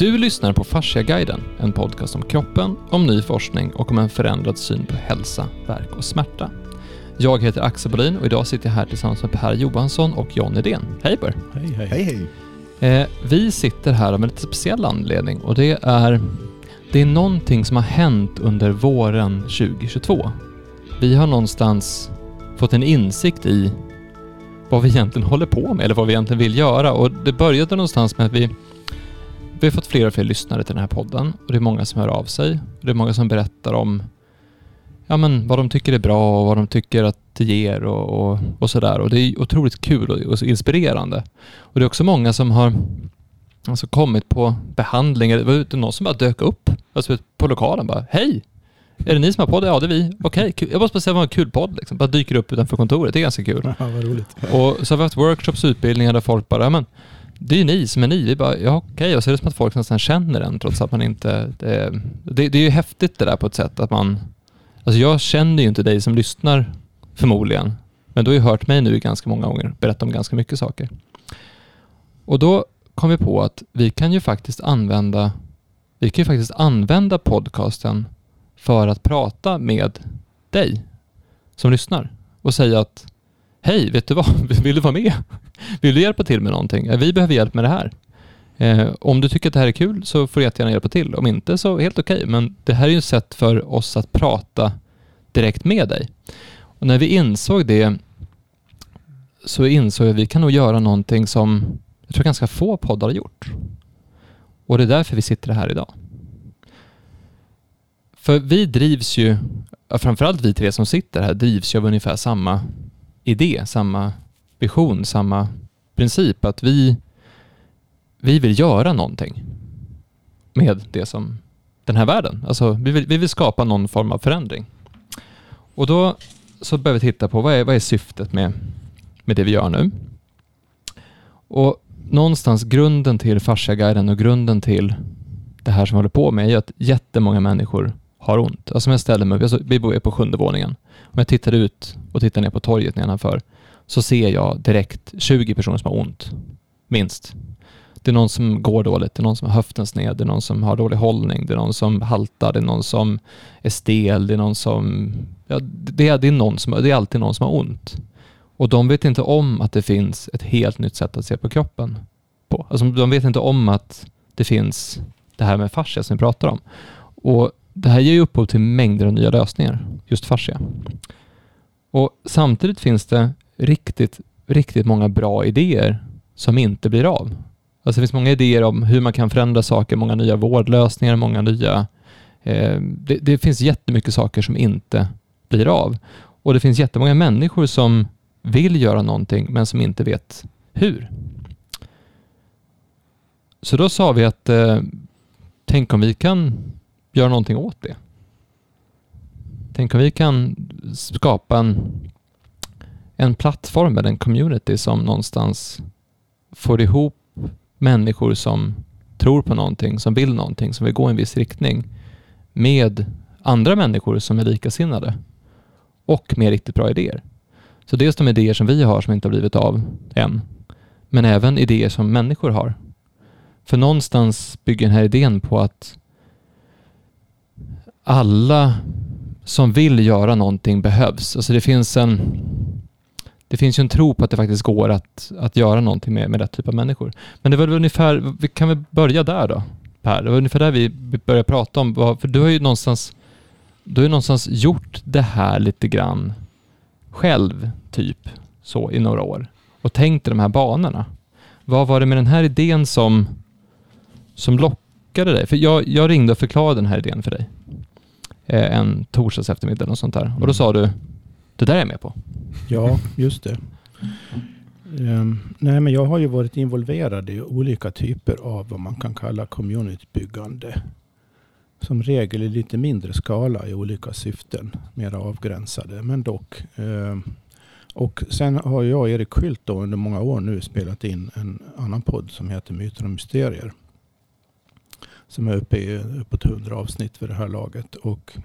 Du lyssnar på Fasciaguiden, en podcast om kroppen, om ny forskning och om en förändrad syn på hälsa, verk och smärta. Jag heter Axel Bolin och idag sitter jag här tillsammans med Per Johansson och John Edén. Hej på er! Hej, hej. Hej hej! Eh, vi sitter här av en lite speciell anledning och det är, det är någonting som har hänt under våren 2022. Vi har någonstans fått en insikt i vad vi egentligen håller på med eller vad vi egentligen vill göra och det började någonstans med att vi vi har fått fler och fler lyssnare till den här podden och det är många som hör av sig. Det är många som berättar om ja, men vad de tycker är bra och vad de tycker att det ger och, och, och sådär. Och det är otroligt kul och, och inspirerande. Och det är också många som har alltså, kommit på behandling. Det var någon som bara dök upp alltså, på lokalen bara Hej! Är det ni som har podd? Ja, det är vi. Okej, okay, jag måste bara säga var en kul podd. Liksom. Bara dyker upp utanför kontoret. Det är ganska kul. Ja, vad roligt. Och så har vi haft workshops och utbildningar där folk bara, men det är ju ni som är ni. Vi bara, ja okej. Okay. Och så är det som att folk nästan känner en trots att man inte... Det, det, det, är ju häftigt det där på ett sätt att man... Alltså jag känner ju inte dig som lyssnar förmodligen. Men du har ju hört mig nu ganska många gånger berätta om ganska mycket saker. Och då kom vi på att vi kan ju faktiskt använda vi kan ju faktiskt använda podcasten för att prata med dig som lyssnar och säga att Hej, vet du vad? Vill du vara med? Vill du hjälpa till med någonting? Eh, vi behöver hjälp med det här. Eh, om du tycker att det här är kul så får du jättegärna hjälpa till. Om inte så helt okej. Okay. Men det här är ju ett sätt för oss att prata direkt med dig. Och när vi insåg det så insåg jag att vi kan nog göra någonting som jag tror ganska få poddar har gjort. Och det är därför vi sitter här idag. För vi drivs ju, framförallt vi tre som sitter här, drivs ju av ungefär samma idé, samma vision, samma princip. Att vi, vi vill göra någonting med det som den här världen. Alltså vi vill, vi vill skapa någon form av förändring. Och då så behöver vi titta på vad är, vad är syftet med, med det vi gör nu? Och någonstans grunden till Fasciaguiden och grunden till det här som vi håller på med är att jättemånga människor har ont. Alltså jag ställer mig, alltså, vi bor på sjunde våningen. Om jag tittar ut och tittar ner på torget nedanför så ser jag direkt 20 personer som har ont. Minst. Det är någon som går dåligt, det är någon som har höften sned, det är någon som har dålig hållning, det är någon som haltar, det är någon som är stel, det är någon som... Ja, det, är, det, är någon som, det är alltid någon som har ont. Och de vet inte om att det finns ett helt nytt sätt att se på kroppen på. Alltså de vet inte om att det finns det här med fascia som vi pratar om. Och det här ger ju upphov till mängder av nya lösningar, just fascia. Och samtidigt finns det riktigt, riktigt många bra idéer som inte blir av. Alltså det finns många idéer om hur man kan förändra saker, många nya vårdlösningar, många nya... Eh, det, det finns jättemycket saker som inte blir av. Och det finns jättemånga människor som vill göra någonting men som inte vet hur. Så då sa vi att eh, tänk om vi kan göra någonting åt det. Tänk om vi kan skapa en, en plattform eller en community som någonstans får ihop människor som tror på någonting, som vill någonting, som vill gå i en viss riktning med andra människor som är likasinnade och med riktigt bra idéer. Så dels de idéer som vi har som inte har blivit av än, men även idéer som människor har. För någonstans bygger den här idén på att alla som vill göra någonting behövs. Alltså det finns en det finns ju en tro på att det faktiskt går att, att göra någonting med, med rätt typ av människor. Men det var ungefär, vi kan väl börja där då, Per? Det var ungefär där vi började prata om, för du har ju någonstans, du har ju någonstans gjort det här lite grann själv, typ, så i några år och tänkt i de här banorna. Vad var det med den här idén som, som lockade dig? För jag, jag ringde och förklarade den här idén för dig. Eh, en torsdags eftermiddag och sånt där. Och då sa du, det där är jag med på. Ja, just det. Um, nej, men jag har ju varit involverad i olika typer av vad man kan kalla communitybyggande. Som regel i lite mindre skala i olika syften. Mer avgränsade, men dock. Um, och sen har jag och Erik Skylt då under många år nu spelat in en annan podd som heter Myter och Mysterier som är uppe i uppåt 100 avsnitt för det här laget. Och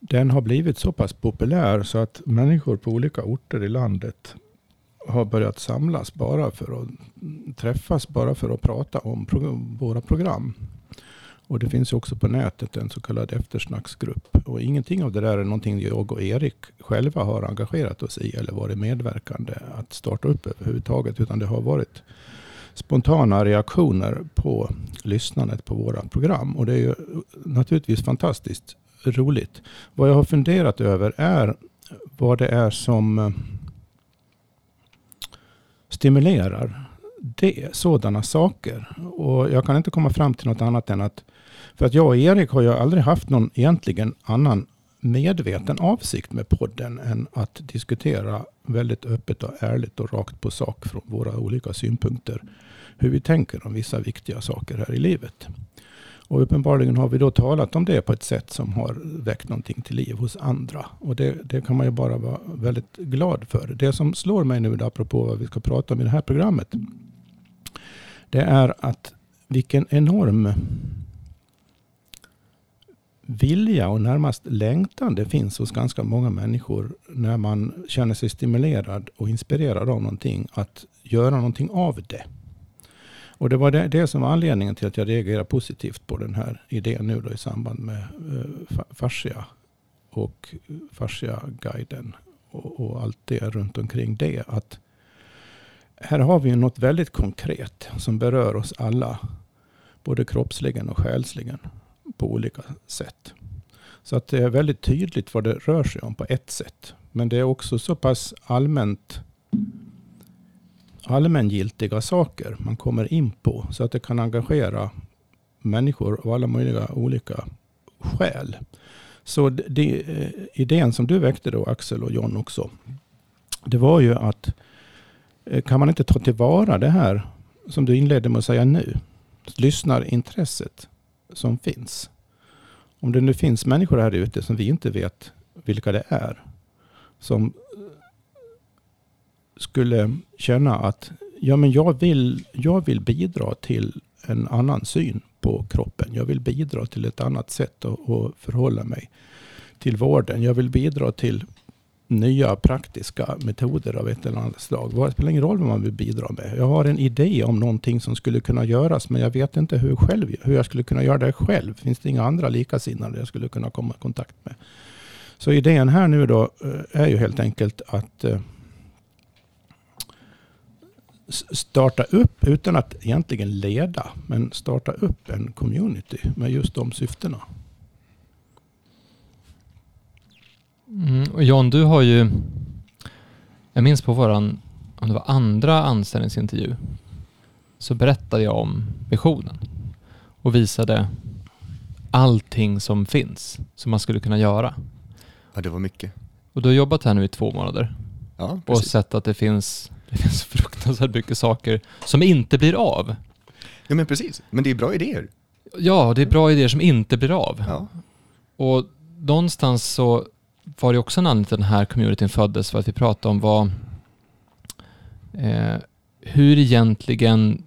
den har blivit så pass populär så att människor på olika orter i landet har börjat samlas bara för att träffas, bara för att prata om pro våra program. Och det finns också på nätet en så kallad eftersnacksgrupp. Och ingenting av det där är någonting jag och Erik själva har engagerat oss i eller varit medverkande att starta upp överhuvudtaget. Utan det har varit spontana reaktioner på lyssnandet på våra program. Och det är ju naturligtvis fantastiskt roligt. Vad jag har funderat över är vad det är som eh, stimulerar det, sådana saker. Och jag kan inte komma fram till något annat än att för att jag och Erik har ju aldrig haft någon egentligen annan medveten avsikt med podden än att diskutera väldigt öppet och ärligt och rakt på sak från våra olika synpunkter hur vi tänker om vissa viktiga saker här i livet. Och uppenbarligen har vi då talat om det på ett sätt som har väckt någonting till liv hos andra. Och det, det kan man ju bara vara väldigt glad för. Det som slår mig nu, apropå vad vi ska prata om i det här programmet, det är att vilken enorm vilja och närmast längtan det finns hos ganska många människor när man känner sig stimulerad och inspirerad av någonting att göra någonting av det. Och det var det, det, som var anledningen till att jag reagerade positivt på den här idén nu då i samband med eh, fascia och fascia-guiden och, och, allt det runt omkring det. Att här har vi något väldigt konkret som berör oss alla. Både kroppsligen och själsligen på olika sätt. Så att det är väldigt tydligt vad det rör sig om på ett sätt. Men det är också så pass allmänt allmängiltiga saker man kommer in på. Så att det kan engagera människor av alla möjliga olika skäl. Så det, eh, idén som du väckte då Axel och John också. Det var ju att eh, kan man inte ta tillvara det här som du inledde med att säga nu. Lyssnarintresset som finns. Om det nu finns människor här ute som vi inte vet vilka det är. Som skulle känna att ja, men jag, vill, jag vill bidra till en annan syn på kroppen. Jag vill bidra till ett annat sätt att, att förhålla mig till vården. Jag vill bidra till nya praktiska metoder av ett eller annat slag. Det spelar ingen roll vad man vill bidra med. Jag har en idé om någonting som skulle kunna göras, men jag vet inte hur, själv, hur jag skulle kunna göra det själv. Finns det inga andra likasinnade jag skulle kunna komma i kontakt med? Så idén här nu då eh, är ju helt enkelt att eh, starta upp, utan att egentligen leda, men starta upp en community med just de syftena. Mm, och John, du har ju, jag minns på våran, om det var andra anställningsintervju, så berättade jag om visionen och visade allting som finns som man skulle kunna göra. Ja, det var mycket. Och du har jobbat här nu i två månader ja, och sett att det finns det finns fruktansvärt mycket saker som inte blir av. Ja men precis, men det är bra idéer. Ja, det är bra idéer som inte blir av. Ja. Och någonstans så var det också en anledning till den här communityn föddes för att vi pratade om vad, eh, hur egentligen,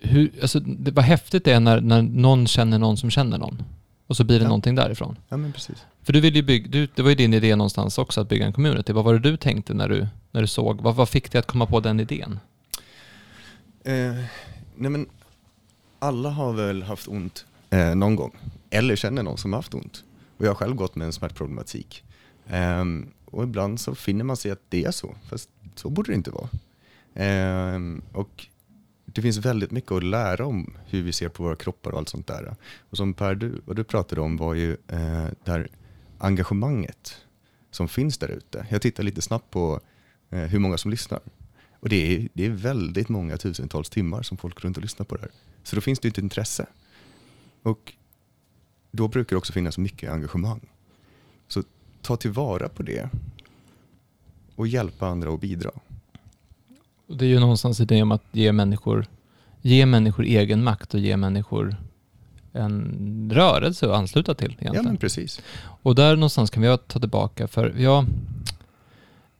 hur, alltså det, vad häftigt det är när, när någon känner någon som känner någon. Och så blir det ja. någonting därifrån. Ja men precis. För du vill ju bygga, du, det var ju din idé någonstans också att bygga en community. Vad var det du tänkte när du, när du såg, vad, vad fick dig att komma på den idén? Eh, nej men alla har väl haft ont eh, någon gång, eller känner någon som har haft ont. Och jag har själv gått med en smärtproblematik. Eh, och ibland så finner man sig att det är så, fast så borde det inte vara. Eh, och det finns väldigt mycket att lära om hur vi ser på våra kroppar och allt sånt där. Och som Per, du, vad du pratade om var ju eh, det här engagemanget som finns där ute. Jag tittar lite snabbt på eh, hur många som lyssnar. Och det är, det är väldigt många tusentals timmar som folk runt och lyssnar på det här. Så då finns det ju ett intresse. Och då brukar det också finnas mycket engagemang. Så ta tillvara på det och hjälpa andra att bidra. Det är ju någonstans idén om att ge människor, ge människor egen makt och ge människor en rörelse att ansluta till. Egentligen. Ja, men precis. Och där någonstans kan vi ta tillbaka, för jag,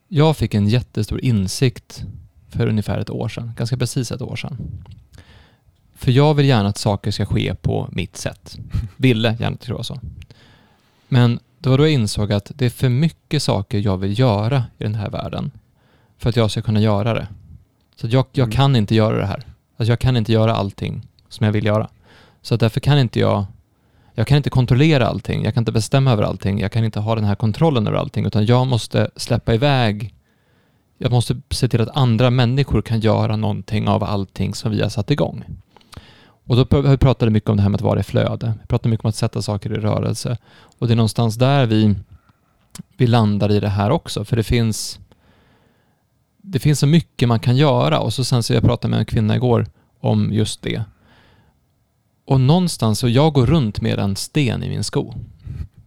jag fick en jättestor insikt för ungefär ett år sedan, ganska precis ett år sedan. För jag vill gärna att saker ska ske på mitt sätt. Ville gärna att det var så. Men det var då jag insåg att det är för mycket saker jag vill göra i den här världen för att jag ska kunna göra det. Så jag, jag Mm. kan inte göra det här. Alltså jag kan inte göra allting som jag vill göra. Så därför kan inte jag, jag kan inte kontrollera allting, jag kan inte bestämma över allting, jag kan inte ha den här kontrollen över allting, utan jag måste släppa iväg, jag måste se till att andra människor kan göra någonting av allting som vi har satt igång. Och då pr- vi pratade mycket om det här med att vara i flöde. Vi pratade mycket om att sätta saker i rörelse. Och det är någonstans där vi, vi landar i det här också, för det finns det finns så mycket man kan göra och så sen så jag pratade med en kvinna igår om just det. Och någonstans så jag går runt med en sten i min sko.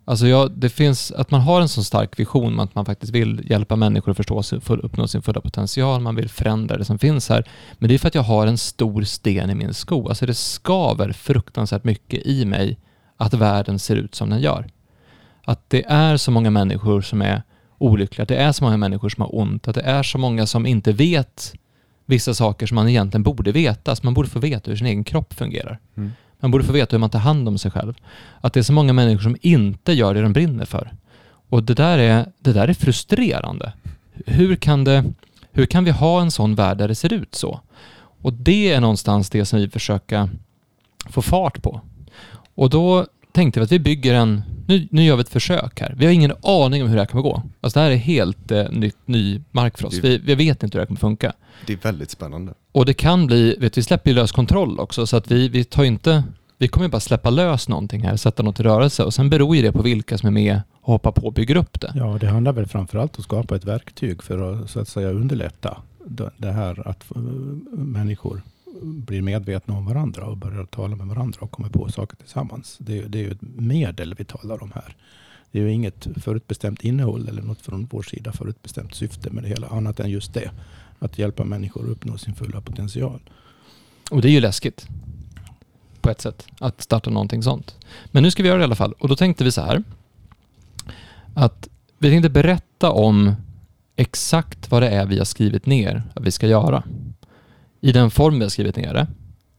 Alltså jag, det finns, att man har en så stark vision med att man faktiskt vill hjälpa människor att förstå sig, full, uppnå sin fulla potential, man vill förändra det som finns här. Men det är för att jag har en stor sten i min sko. Alltså det skaver fruktansvärt mycket i mig att världen ser ut som den gör. Att det är så många människor som är olyckliga, att det är så många människor som har ont, att det är så många som inte vet vissa saker som man egentligen borde veta. Så man borde få veta hur sin egen kropp fungerar. Mm. Man borde få veta hur man tar hand om sig själv. Att det är så många människor som inte gör det de brinner för. Och det där är, det där är frustrerande. Hur kan, det, hur kan vi ha en sån värld där det ser ut så? Och det är någonstans det som vi försöker få fart på. Och då tänkte vi att vi bygger en, nu, nu gör vi ett försök här. Vi har ingen aning om hur det här kommer gå. Alltså det här är helt eh, ny, ny mark för oss. Vi, vi vet inte hur det här kommer funka. Det är väldigt spännande. Och det kan bli, vet vi släpper ju lös kontroll också så att vi, vi tar inte, vi kommer ju bara släppa lös någonting här, sätta något i rörelse och sen beror ju det på vilka som är med och hoppar på och bygger upp det. Ja, det handlar väl framförallt om att skapa ett verktyg för att så att säga underlätta det det här att eh, människor blir medvetna om varandra och börjar tala med varandra och kommer på saker tillsammans. Det är, det är ju ett medel vi talar om här. Det är ju inget förutbestämt innehåll eller något från vår sida förutbestämt syfte med det hela, annat än just det. Att hjälpa människor att uppnå sin fulla potential. Och det är ju läskigt. På ett sätt. Att starta någonting sånt. Men nu ska vi göra det i alla fall. Och då tänkte vi så här. Att vi tänkte berätta om exakt vad det är vi har skrivit ner att vi ska göra. I den form vi har skrivit ner det.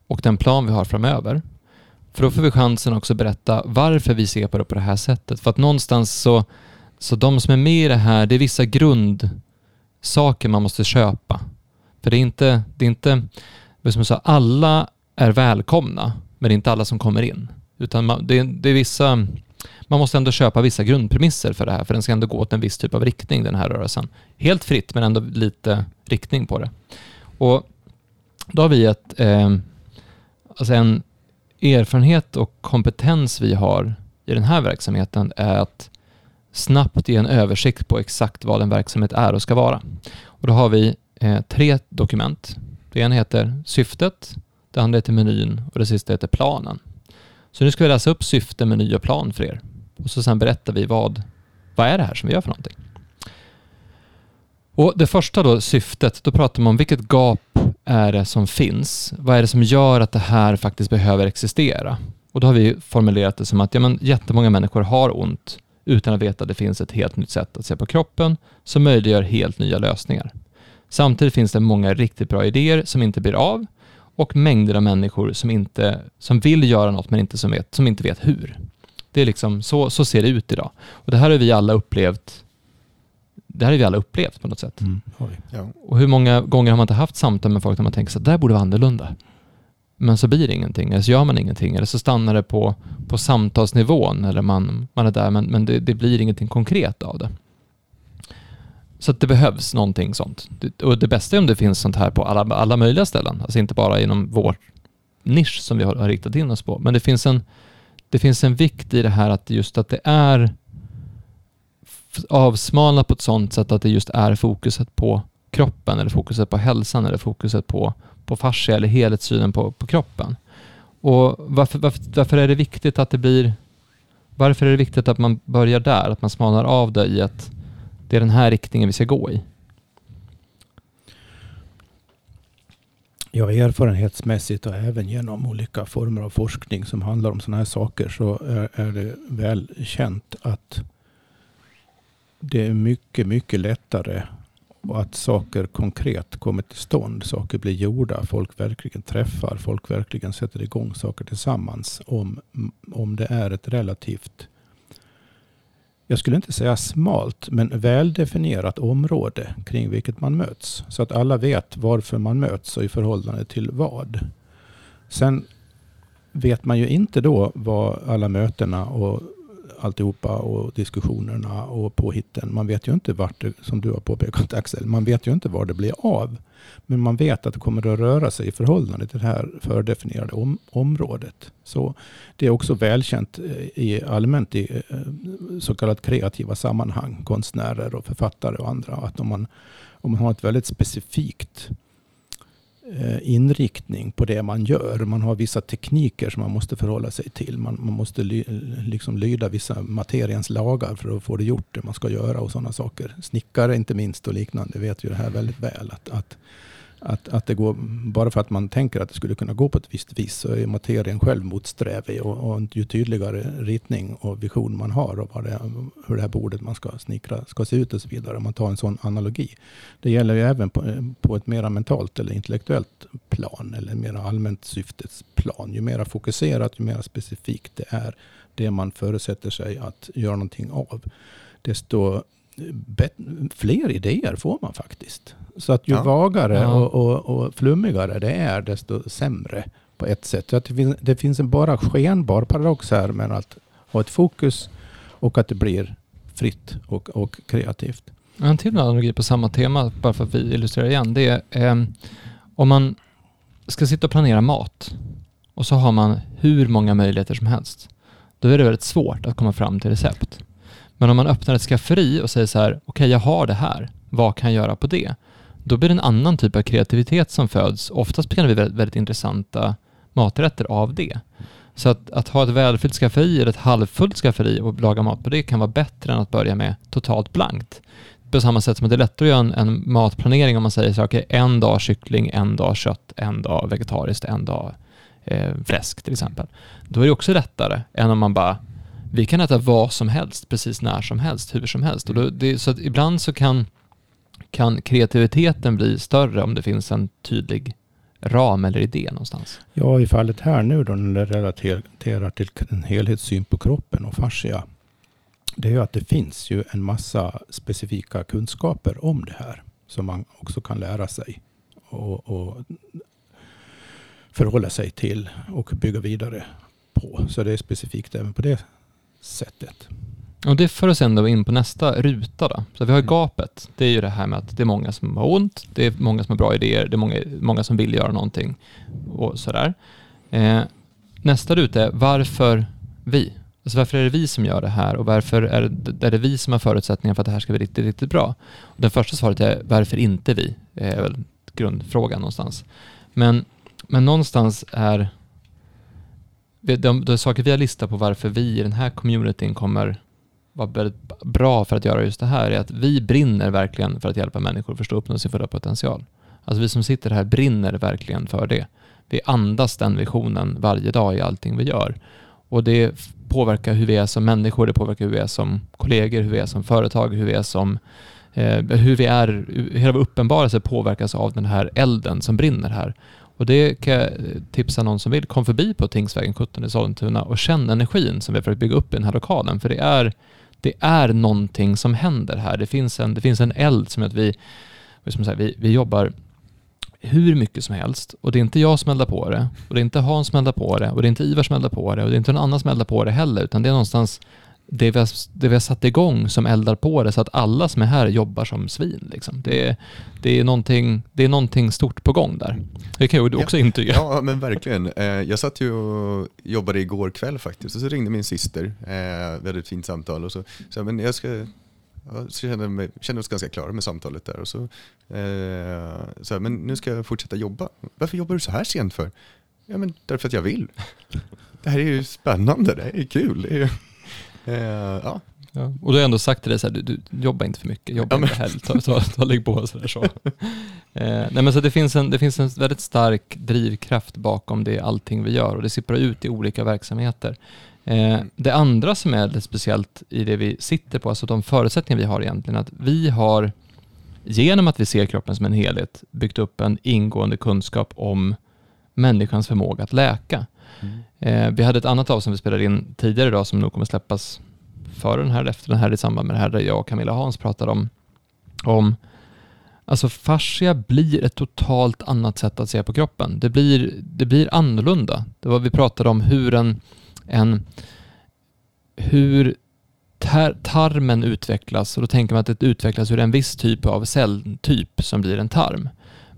Och den plan vi har framöver. För då får vi chansen också att berätta varför vi ser på det på det här sättet. För att någonstans så, så de som är med i det här, det är vissa grundsaker man måste köpa. För det är inte, det är inte som jag sa, alla är välkomna, men det är inte alla som kommer in. Utan man, det, är, det är vissa, man måste ändå köpa vissa grundpremisser för det här, för den ska ändå gå åt en viss typ av riktning, den här rörelsen. Helt fritt, men ändå lite riktning på det. Och då har vi ett, eh, alltså en erfarenhet och kompetens vi har i den här verksamheten är att snabbt ge en översikt på exakt vad en verksamhet är och ska vara. Och då har vi eh, tre dokument. Det ena heter syftet, det andra heter menyn och det sista heter planen. Så nu ska vi läsa upp syfte, meny och plan för er. Och så sen berättar vi vad, vad är det här som vi gör för någonting. Och det första då, syftet, då pratar man om vilket gap är det som finns? Vad är det som gör att det här faktiskt behöver existera? Och då har vi formulerat det som att ja, men jättemånga människor har ont utan att veta att det finns ett helt nytt sätt att se på kroppen som möjliggör helt nya lösningar. Samtidigt finns det många riktigt bra idéer som inte blir av och mängder av människor som, inte, som vill göra något men inte som, vet, som inte vet hur. Det är liksom, så, så ser det ut idag. Och det här har vi alla upplevt det här har vi alla upplevt på något sätt. Mm. Ja. Och hur många gånger har man inte haft samtal med folk där man tänker så att det här borde vara annorlunda. Men så blir det ingenting, eller så gör man ingenting, eller så stannar det på, på samtalsnivån, eller man, man är där, men, men det, det blir ingenting konkret av det. Så att det behövs någonting sånt. Och det bästa är om det finns sånt här på alla, alla möjliga ställen, alltså inte bara inom vår nisch som vi har, har riktat in oss på. Men det finns, en, det finns en vikt i det här att just att det är avsmalna avsmalnat på ett sånt sätt att det just är fokuset på kroppen eller fokuset på hälsan eller fokuset på, på fascia eller helhetssynen på, på kroppen. Och varför, varför, varför är det viktigt att det blir varför är det viktigt att man börjar där, att man smalnar av det i att det är den här riktningen vi ska gå i? Ja, erfarenhetsmässigt och även genom olika former av forskning som handlar om sådana här saker så är, är det väl känt att det är mycket, mycket lättare och att saker konkret kommer till stånd. Saker blir gjorda, folk verkligen träffar, folk verkligen sätter igång saker tillsammans om, om det är ett relativt jag skulle inte säga smalt, men väldefinierat område kring vilket man möts. Så att alla vet varför man möts och i förhållande till vad. Sen vet man ju inte då vad alla mötena och alltihopa och diskussionerna och påhitten. Man vet ju inte vart det, som du har påpekat Axel, man vet ju inte var det blir av. Men man vet att det kommer att röra sig i förhållande till det här fördefinierade om, området. Så det är också välkänt eh, i allmänt i eh, så kallat kreativa sammanhang, konstnärer och författare och andra, att om man, om man har ett väldigt specifikt Eh, inriktning på det man gör. Man har vissa tekniker som man måste förhålla sig till. Man, man måste ly, liksom lyda vissa materiens lagar för att få det gjort, det man ska göra och sådana saker. Snickare inte minst och liknande vet ju det här väldigt väl. Att, att att, att det går, bara för att man tänker att det skulle kunna gå på ett visst vis så är materien själv motsträvig. Och, och ju tydligare ritning och vision man har och vad det, hur det här bordet man ska snickra ska se ut och så vidare. Om man tar en sån analogi. Det gäller ju även på, på ett mera mentalt eller intellektuellt plan eller mera allmänt syftets plan. Ju mer fokuserat, ju mer specifikt det är det man förutsätter sig att göra någonting av. Desto fler idéer får man faktiskt. Så att ju ja. vagare ja. Och, och, och, flummigare det är, desto sämre på ett sätt. Så att det, finns, det finns en bara skenbar paradox här med att ha ett fokus och att det blir fritt och, och kreativt. En till analogi på samma tema, bara för att vi illustrerar igen, det är eh, om man ska sitta och planera mat och så har man hur många möjligheter som helst. Då är det väldigt svårt att komma fram till recept. Men om man öppnar ett skafferi och säger så här, okej okay, jag har det här, vad kan jag göra på det? Då blir det en annan typ av kreativitet som föds. Oftast kan det bli väldigt, väldigt intressanta maträtter av det. Så att, att, ha ett välfyllt skafferi eller ett halvfullt skafferi och laga mat på det kan vara bättre än att börja med totalt blankt. På samma sätt som att det är lättare att göra en, en matplanering om man säger så okay, en dag kyckling, en dag kött, en dag vegetariskt, en dag eh, fläsk till exempel. Då är det också lättare än om man bara vi kan äta vad som helst, precis när som helst, hur som helst. Och då, det, så ibland så kan, kan kreativiteten bli större om det finns en tydlig ram eller idé någonstans. Ja, i fallet här nu då när det relaterar till en helhetssyn på kroppen och fascia. Det är ju att det finns ju en massa specifika kunskaper om det här som man också kan lära sig och, och förhålla sig till och bygga vidare på. Så det är specifikt även på det sättet. Och det för oss ändå in på nästa ruta då. Så vi har mm. gapet. Det är ju det här med att det är många som har ont, det är många som har bra idéer, det är många, många som vill göra någonting och sådär. Eh, nästa ruta är varför vi? Alltså varför är det vi som gör det här och varför är det, är det vi som har förutsättningar för att det här ska bli riktigt, riktigt bra? Och det första svaret är varför inte vi? Det är väl grundfrågan någonstans. Men, men någonstans är de, de saker vi har listat på varför vi i den här communityn kommer vara väldigt bra för att göra just det här är att vi brinner verkligen för att hjälpa människor att förstå uppnå sin fulla potential. Alltså vi som sitter här brinner verkligen för det. Vi andas den visionen varje dag i allting vi gör. Och det påverkar hur vi är som människor, det påverkar hur vi är som kollegor, hur vi är som företag, hur vi är som eh, hur vi är, hela vår uppenbarelse påverkas av den här elden som brinner här. Och det kan jag eh, tipsa någon som vill. Kom förbi på Tingsvägen 17 i Sollentuna och känn energin som vi har försökt bygga upp i den här lokalen. För det är, det är någonting som händer här. Det finns en, det finns en eld som att vi, som säger, vi, vi jobbar hur mycket som helst och det är inte jag som eldar på det och det är inte Hans som eldar på det och det är inte Ivar som eldar på det och det är inte någon annan som eldar på det heller utan det är någonstans det vi, har, det vi har satt igång som eldar på det så att alla som är här jobbar som svin. Liksom. Det, det, är någonting, det är någonting stort på gång där. Det kan du också ja, intyga. Ja, men verkligen. Eh, jag satt ju och jobbade igår kväll faktiskt och så ringde min syster. Vi hade ett fint samtal och så sa men jag ska jag kände, mig, kände oss ganska klara med samtalet där. Och så, eh, så här, men nu ska jag fortsätta jobba. Varför jobbar du så här sent för? Ja, men därför att jag vill. Det här är ju spännande, det här är kul. Det är, Eh, ja. Ja, och du har ändå sagt till dig så här, du, du jobbar inte för mycket, jobba ja, men... inte heller, ta, ta, ta, lägg på sådär så. eh, nej men så det finns, en, det finns en väldigt stark drivkraft bakom det allting vi gör och det sipprar ut i olika verksamheter. Eh, det andra som är lite speciellt i det vi sitter på, alltså de förutsättningar vi har egentligen, att vi har genom att vi ser kroppen som en helhet byggt upp en ingående kunskap om människans förmåga att läka. Mm. Eh, vi hade ett annat avsnitt som vi spelade in tidigare idag som nog kommer släppas före den här, efter den här, i samband med det här där jag och Camilla Hans pratade om, om Alltså fascia blir ett totalt annat sätt att se på kroppen. Det blir, det blir annorlunda. Det var vi pratade om hur en, en hur tar, tarmen utvecklas och då tänker man att det utvecklas ur en viss typ av celltyp som blir en tarm.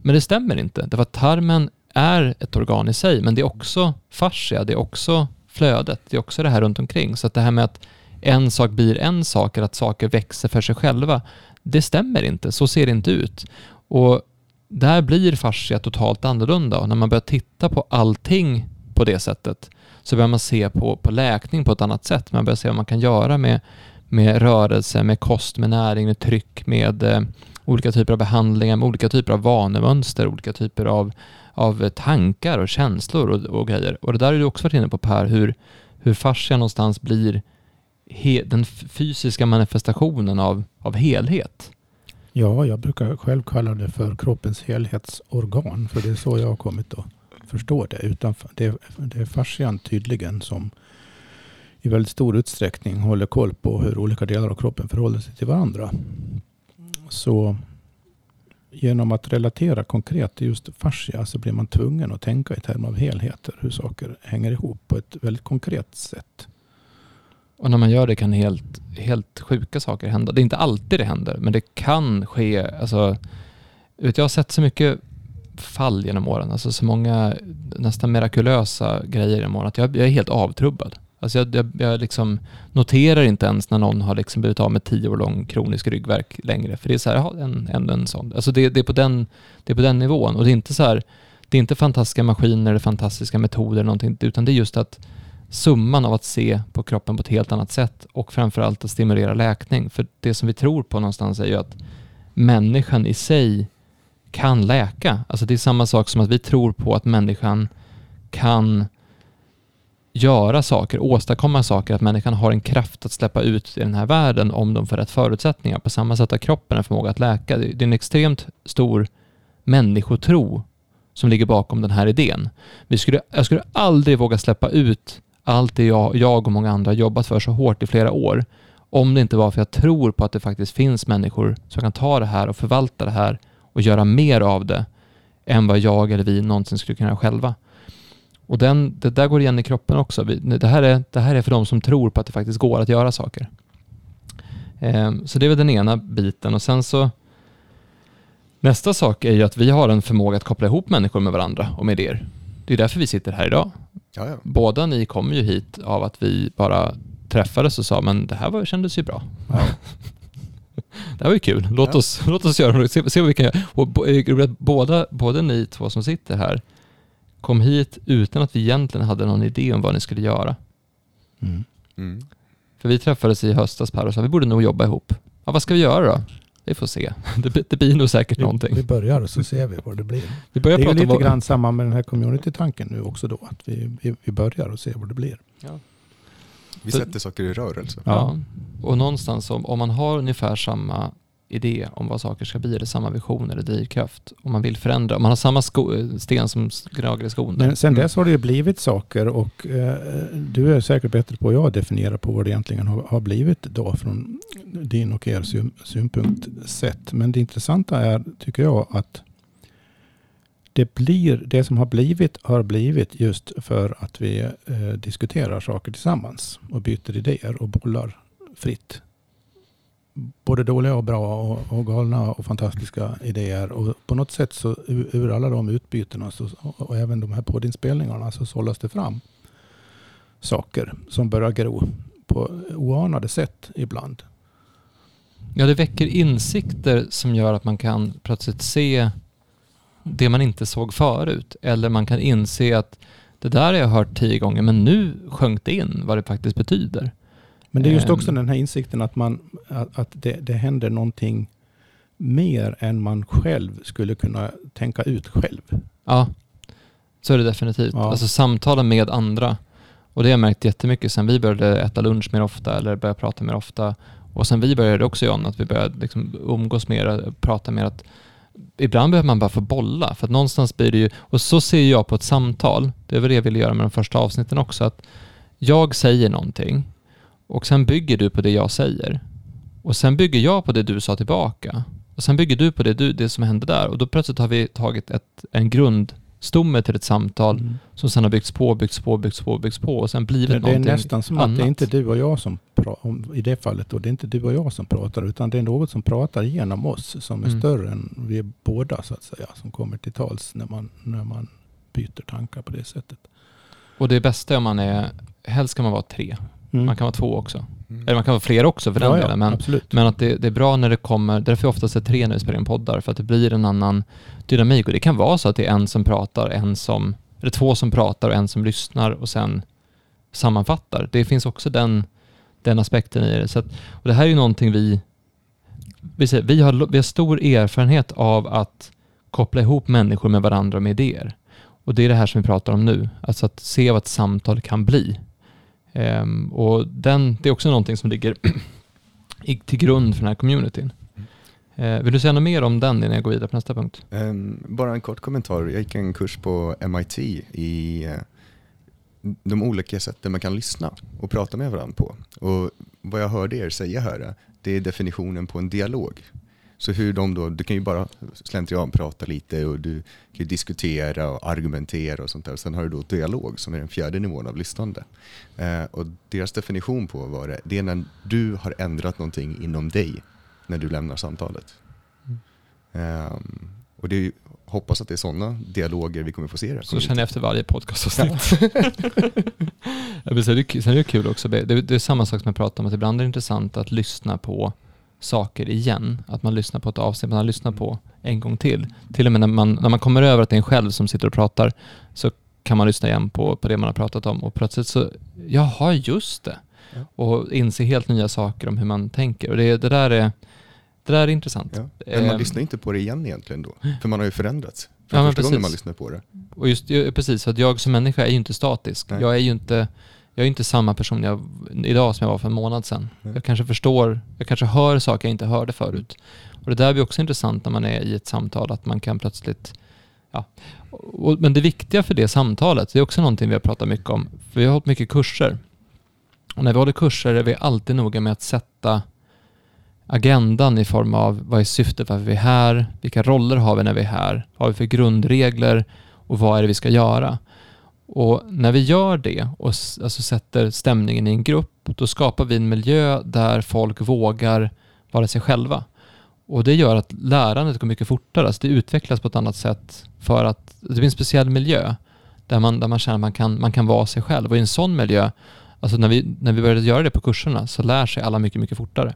Men det stämmer inte, därför att tarmen är ett organ i sig, men det är också fascia, det är också flödet, det är också det här runt omkring. Så att det här med att en sak blir en sak, eller att saker växer för sig själva, det stämmer inte, så ser det inte ut. Och där blir fascia totalt annorlunda och när man börjar titta på allting på det sättet så börjar man se på, på läkning på ett annat sätt. Man börjar se vad man kan göra med, med rörelse, med kost, med näring, med tryck, med eh, olika typer av behandlingar, med olika typer av vanemönster, olika typer av, av tankar och känslor och, och grejer. Och det där har du också varit inne på Per, hur, hur fascia någonstans blir he, den fysiska manifestationen av, av helhet. Ja, jag brukar själv kalla det för kroppens helhetsorgan. För det är så jag har kommit att förstå det. Utan det, det är fascian tydligen som i väldigt stor utsträckning håller koll på hur olika delar av kroppen förhåller sig till varandra. Så genom att relatera konkret till just fascia så blir man tvungen att tänka i termer av helheter. Hur saker hänger ihop på ett väldigt konkret sätt. Och när man gör det kan helt, helt sjuka saker hända. Det är inte alltid det händer, men det kan ske. Alltså, jag har sett så mycket fall genom åren, alltså så många nästan mirakulösa grejer genom åren, att jag, jag är helt avtrubbad. Alltså jag, jag, jag liksom noterar inte ens när någon har liksom blivit av med tio år lång kronisk ryggverk längre. För det är så här, ja, en, en, en sån. Alltså det, det, är på den, det är på den nivån. Och det är inte så här, det är inte fantastiska maskiner eller fantastiska metoder eller någonting, utan det är just att summan av att se på kroppen på ett helt annat sätt och framförallt att stimulera läkning. För det som vi tror på någonstans är ju att människan i sig kan läka. Alltså det är samma sak som att vi tror på att människan kan göra saker, åstadkomma saker, att människan har en kraft att släppa ut i den här världen om de får rätt förutsättningar. På samma sätt har kroppen en förmåga att läka. Det är en extremt stor människotro som ligger bakom den här idén. Vi skulle, jag skulle aldrig våga släppa ut allt det jag, jag och många andra har jobbat för så hårt i flera år, om det inte var för att jag tror på att det faktiskt finns människor som kan ta det här och förvalta det här och göra mer av det än vad jag eller vi någonsin skulle kunna göra själva. Och den, det där går igen i kroppen också. Det här, är, det här är för de som tror på att det faktiskt går att göra saker. Ehm, så det är väl den ena biten och sen så Nästa sak är ju att vi har en förmåga att koppla ihop människor med varandra och med idéer. Det är därför vi sitter här idag. Ja, Båda ni kom ju hit av att vi bara träffades och sa men det här var, kändes ju bra. Ja. det här var ju kul. Låt, ja. oss, låt oss göra det. Se, se vad vi kan göra. Och eh, båda, både ni två som sitter här kom hit utan att vi egentligen hade någon idé om vad ni skulle göra. Mm. Mm. För vi träffades i höstas Per och sa vi borde nog jobba ihop. Ja, vad ska vi göra då? Vi får se. Det, det blir nog säkert vi, någonting. Vi börjar och så ser vi vad det blir. Vi börjar det är lite grann samma med den här community-tanken nu också då. Att vi, vi, vi börjar och ser vad det blir. Ja. Vi sätter saker i rörelse. Ja, och någonstans om, om man har ungefär samma idé om vad saker ska bli, eller samma vision eller drivkraft. Om man vill förändra, om man har samma sko, sten som gnager i skon. Men sen mm. dess har det ju blivit saker och eh, du är säkert bättre på än jag att definiera på vad det egentligen har, har blivit då från din och er syn, synpunkt sett. Men det intressanta är, tycker jag, att det, blir, det som har blivit har blivit just för att vi eh, diskuterar saker tillsammans och byter idéer och bollar fritt både dåliga och bra och, och, galna och fantastiska idéer. Och på något sätt så ur, ur alla de utbytena så, och även de här poddinspelningarna så sållas det fram saker som börjar gro på oanade sätt ibland. Ja, det väcker insikter som gör att man kan plötsligt se det man inte såg förut. Eller man kan inse att det där har jag hört tio gånger men nu sjönk det in vad det faktiskt betyder. Men det är just också ehm. den här insikten att, man, att, det, det händer någonting mer än man själv skulle kunna tänka ut själv. Ja, så är det definitivt. Ja. Alltså samtala med andra. Och det har jag märkt jättemycket sen vi började äta lunch mer ofta eller började prata mer ofta. Och sen vi började också John, att vi började liksom umgås mer, prata mer. Att ibland behöver man bara få bolla. För att någonstans blir det ju, och så ser jag på ett samtal, det väl det jag ville göra med de första avsnitten också, att jag säger någonting Och sen bygger du på det jag säger. Och sen bygger jag på det du sa tillbaka. Och sen bygger du på det, du, det som hände där. Och då plötsligt har vi tagit ett, en grundstomme till ett samtal Mm. som sen har byggts på, byggts på, byggts på, byggts på och sen blivit Det, det är någonting nästan som att det är annat. inte du och jag som pratar, i det fallet då, det är inte du och jag som pratar, utan det är något som pratar genom oss som är Mm. större än vi båda så att säga, som kommer till tals när man, när man byter tankar på det sättet. Och det bästa är om man är, helst kan man vara tre. Mm. Man kan vara två också. Mm. Eller man kan vara fler också för den ja, delen. Men, absolut. men att det, det är bra när det kommer, därför är oftast är tre när vi spelar in poddar, för att det blir en annan dynamik. Och det kan vara så att det är en som pratar, en som, eller två som pratar och en som lyssnar och sen sammanfattar. Det finns också den, den aspekten i det. Så att, och det här är ju någonting vi, vi, säger, vi, har, vi har stor erfarenhet av att koppla ihop människor med varandra med idéer. Och det är det här som vi pratar om nu, alltså att se vad ett samtal kan bli. Um, och den, det är också någonting som ligger till grund för den här communityn. Uh, vill du säga något mer om den innan jag går vidare på nästa punkt? Um, bara en kort kommentar. Jag gick en kurs på MIT i uh, de olika sätten man kan lyssna och prata med varandra på. Och vad jag hörde er säga här, eh, det är definitionen på en dialog. Så hur de då, du kan ju bara slentrian prata lite och du kan diskutera och argumentera och sånt där. Sen har du då dialog som är den fjärde nivån av lyssnande. Eh, och deras definition på vad det är, det är när du har ändrat någonting inom dig när du lämnar samtalet. Ehm, och det är, ju- hoppas att det är sådana dialoger vi kommer få se. det Så känner jag efter varje podcastavsnitt. Ja. Sen är det, är kul också, det, det är samma sak som jag pratade om, att ibland är det intressant att lyssna på saker igen. Att man lyssnar på ett avsnitt man har lyssnat på en gång till. Till och med när man, när man kommer över att det är en själv som sitter och pratar så kan man lyssna igen på, på det man har pratat om och plötsligt så, jaha just det. Ja. Och inse helt nya saker om hur man tänker. Och det, det, där, är, det där är intressant. Ja. Men man Ehm, lyssnar inte på det igen egentligen då. För man har ju förändrats. Ja, Från men första gången precis. man lyssnar på det. Och just, ju- precis, för att jag som människa är ju inte statisk. Nej. Jag är ju inte, jag är inte samma person jag, idag som jag var för en månad sedan. Nej. Jag kanske förstår, jag kanske hör saker jag inte hörde förut. Och det där blir också intressant när man är i ett samtal, att man kan plötsligt, ja. Och, men det viktiga för det samtalet, det är också någonting vi har pratat mycket om. För vi har hållit mycket kurser. Och när vi håller kurser är vi alltid noga med att sätta agendan i form av vad är syftet varför vi är här, vilka roller har vi när vi är här, vad har vi för grundregler och vad är det vi ska göra. Och när vi gör det och alltså sätter stämningen i en grupp, då skapar vi en miljö där folk vågar vara sig själva. Och det gör att lärandet går mycket fortare, alltså det utvecklas på ett annat sätt för att det blir en speciell miljö där man, där man känner att man kan, man kan vara sig själv. Och i en sån miljö, alltså när vi, när vi började göra det på kurserna, så lär sig alla mycket, mycket fortare.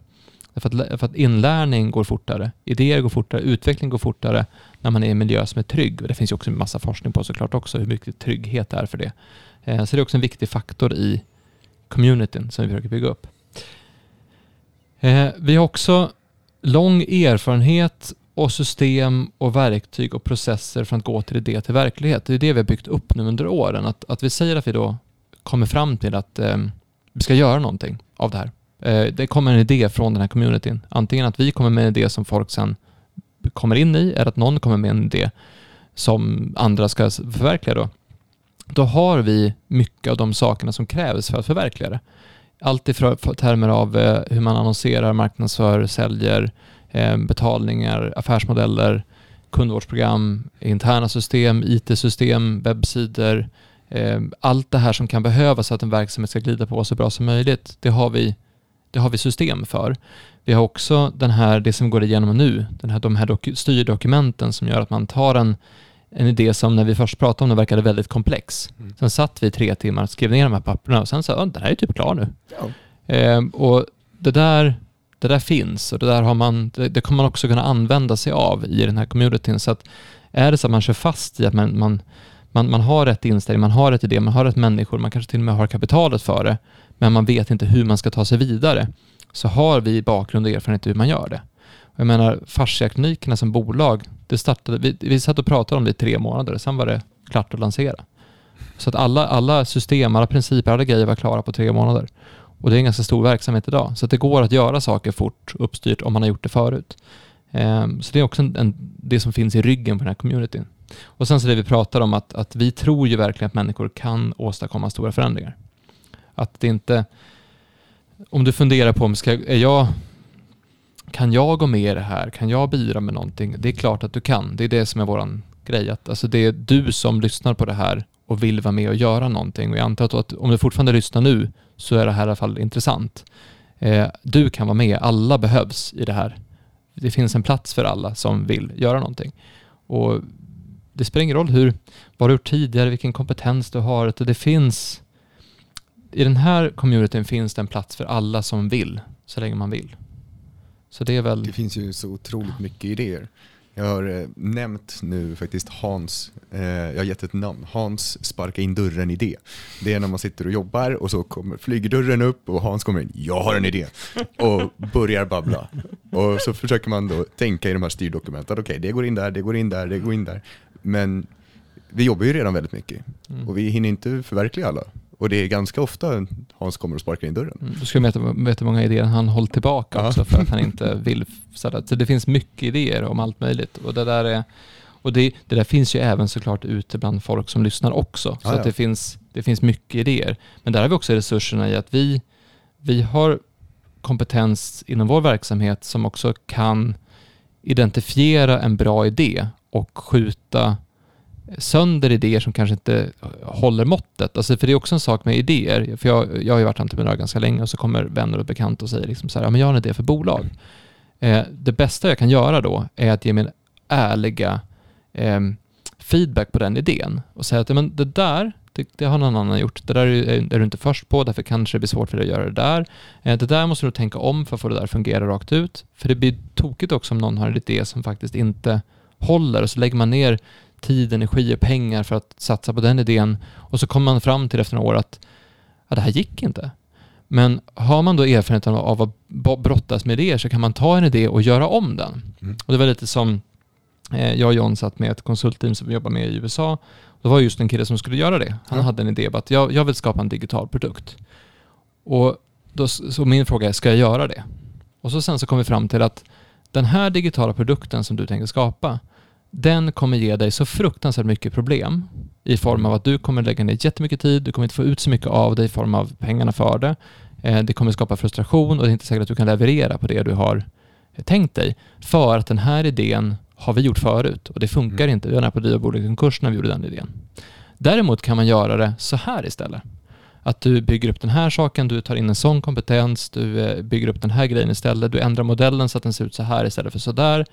Därför att, för att inlärning går fortare, idéer går fortare, utveckling går fortare när man är i en miljö som är trygg. Och det finns ju också en massa forskning på såklart också, hur mycket trygghet det är för det. Eh, så det är också en viktig faktor i communityn som vi försöker bygga upp. Eh, vi har också lång erfarenhet och system och verktyg och processer för att gå till idé till verklighet. Det är det vi har byggt upp nu under åren. Att, att vi säger att vi då kommer fram till att eh, vi ska göra någonting av det här. Eh, det kommer en idé från den här communityn. Antingen att vi kommer med en idé som folk sen kommer in i, eller att någon kommer med en idé som andra ska förverkliga då. Då har vi mycket av de sakerna som krävs för att förverkliga det. Allt i termer av eh, hur man annonserar, marknadsför, säljer, eh, betalningar, affärsmodeller, kundvårdsprogram, interna system, IT-system, webbsidor. Eh, allt det här som kan behövas för att en verksamhet ska glida på så bra som möjligt, det har vi, det har vi system för. Vi har också den här, det som går igenom nu, den här, de här doku, styrdokumenten som gör att man tar en, en idé som när vi först pratade om den verkade väldigt komplex. Mm. Sen satt vi tre timmar och skrev ner de här papperna och sen sa den här är typ klar nu. Ja. Ehm, och det där, det där finns och det där har man, det, det kommer man också kunna använda sig av i den här communityn. Så att är det så att man kör fast i att man, man, man, man har rätt inställning, man har rätt idé, man har rätt människor, man kanske till och med har kapitalet för det, men man vet inte hur man ska ta sig vidare, så har vi bakgrund och erfarenhet i hur man gör det. Jag menar, fasciaklinikerna som bolag, det startade, vi, vi satt och pratade om det i tre månader, sen var det klart att lansera. Så att alla, alla system, alla principer, alla grejer var klara på tre månader. Och det är en ganska stor verksamhet idag. Så att det går att göra saker fort uppstyrt om man har gjort det förut. Um, så det är också en, en, det som finns i ryggen på den här communityn. Och sen så det vi pratar om att, att vi tror ju verkligen att människor kan åstadkomma stora förändringar. Att det inte... om du funderar på om ska, är jag, kan jag gå med i det här? Kan jag bidra med någonting? Det är klart att du kan. Det är det som är vår grej. Att, alltså det är du som lyssnar på det här och vill vara med och göra någonting. Och jag antar att om du fortfarande lyssnar nu så är det här i alla fall intressant. Eh, du kan vara med. Alla behövs i det här. Det finns en plats för alla som vill göra någonting. Och det spelar ingen roll hur, vad du har gjort tidigare, vilken kompetens du har. Det finns, i den här communityn finns det en plats för alla som vill, så länge man vill. Så det är väl... Det finns ju så otroligt mycket idéer. Jag har eh, nämnt nu faktiskt Hans, eh, jag har gett ett namn, Hans sparka in dörren-idé. Det är när man sitter och jobbar och så kommer, flyger dörren upp och Hans kommer in, jag har en idé, och börjar babbla. Och så försöker man då tänka i de här styrdokumenten, okej okay, det går in där, det går in där, det går in där. Men vi jobbar ju redan väldigt mycket mm. och vi hinner inte förverkliga alla. Och det är ganska ofta Hans kommer och sparkar in dörren. Mm, du skulle veta, veta hur många idéer han hållit tillbaka också för att han inte vill. Så det finns mycket idéer om allt möjligt. Och det där, är, och det, det där finns ju även såklart ute bland folk som lyssnar också. Så ah, ja. att det, finns, det finns mycket idéer. Men där har vi också resurserna i att vi, vi har kompetens inom vår verksamhet som också kan identifiera en bra idé och skjuta sönder idéer som kanske inte håller måttet. Alltså för det är också en sak med idéer. För jag, jag har ju varit entreprenör ganska länge och så kommer vänner och bekanta och säger liksom så här, ja men jag har en idé för bolag. Eh, det bästa jag kan göra då är att ge min ärliga eh, feedback på den idén och säga att men det där, det, det, har någon annan gjort. Det där är, är, du inte först på, därför kanske det blir svårt för dig att göra det där. Eh, det där måste du tänka om för att få det där att fungera rakt ut. För det blir tokigt också om någon har en idé som faktiskt inte håller och så lägger man ner tid, energi och pengar för att satsa på den idén och så kommer man fram till efter några år att ja, det här gick inte. Men har man då erfarenhet av att brottas med idéer så kan man ta en idé och göra om den. Mm. Och det var lite som eh, jag och John satt med ett konsultteam som vi jobbar med i USA. Det var just en kille som skulle göra det. Han ja. hade en idé om att jag, jag vill skapa en digital produkt. Och då, så min fråga är, ska jag göra det? Och så sen så kom vi fram till att den här digitala produkten som du tänker skapa, den kommer ge dig så fruktansvärt mycket problem i form av att du kommer lägga ner jättemycket tid, du kommer inte få ut så mycket av det i form av pengarna för det. Eh, det kommer skapa frustration och det är inte säkert att du kan leverera på det du har tänkt dig. För att den här idén har vi gjort förut och det funkar mm. inte. Vi var nära på att driva bolaget konkurs när vi gjorde den idén. Däremot kan man göra det så här istället. Att du bygger upp den här saken, du tar in en sån kompetens, du eh, bygger upp den här grejen istället, du ändrar modellen så att den ser ut så här istället för så där.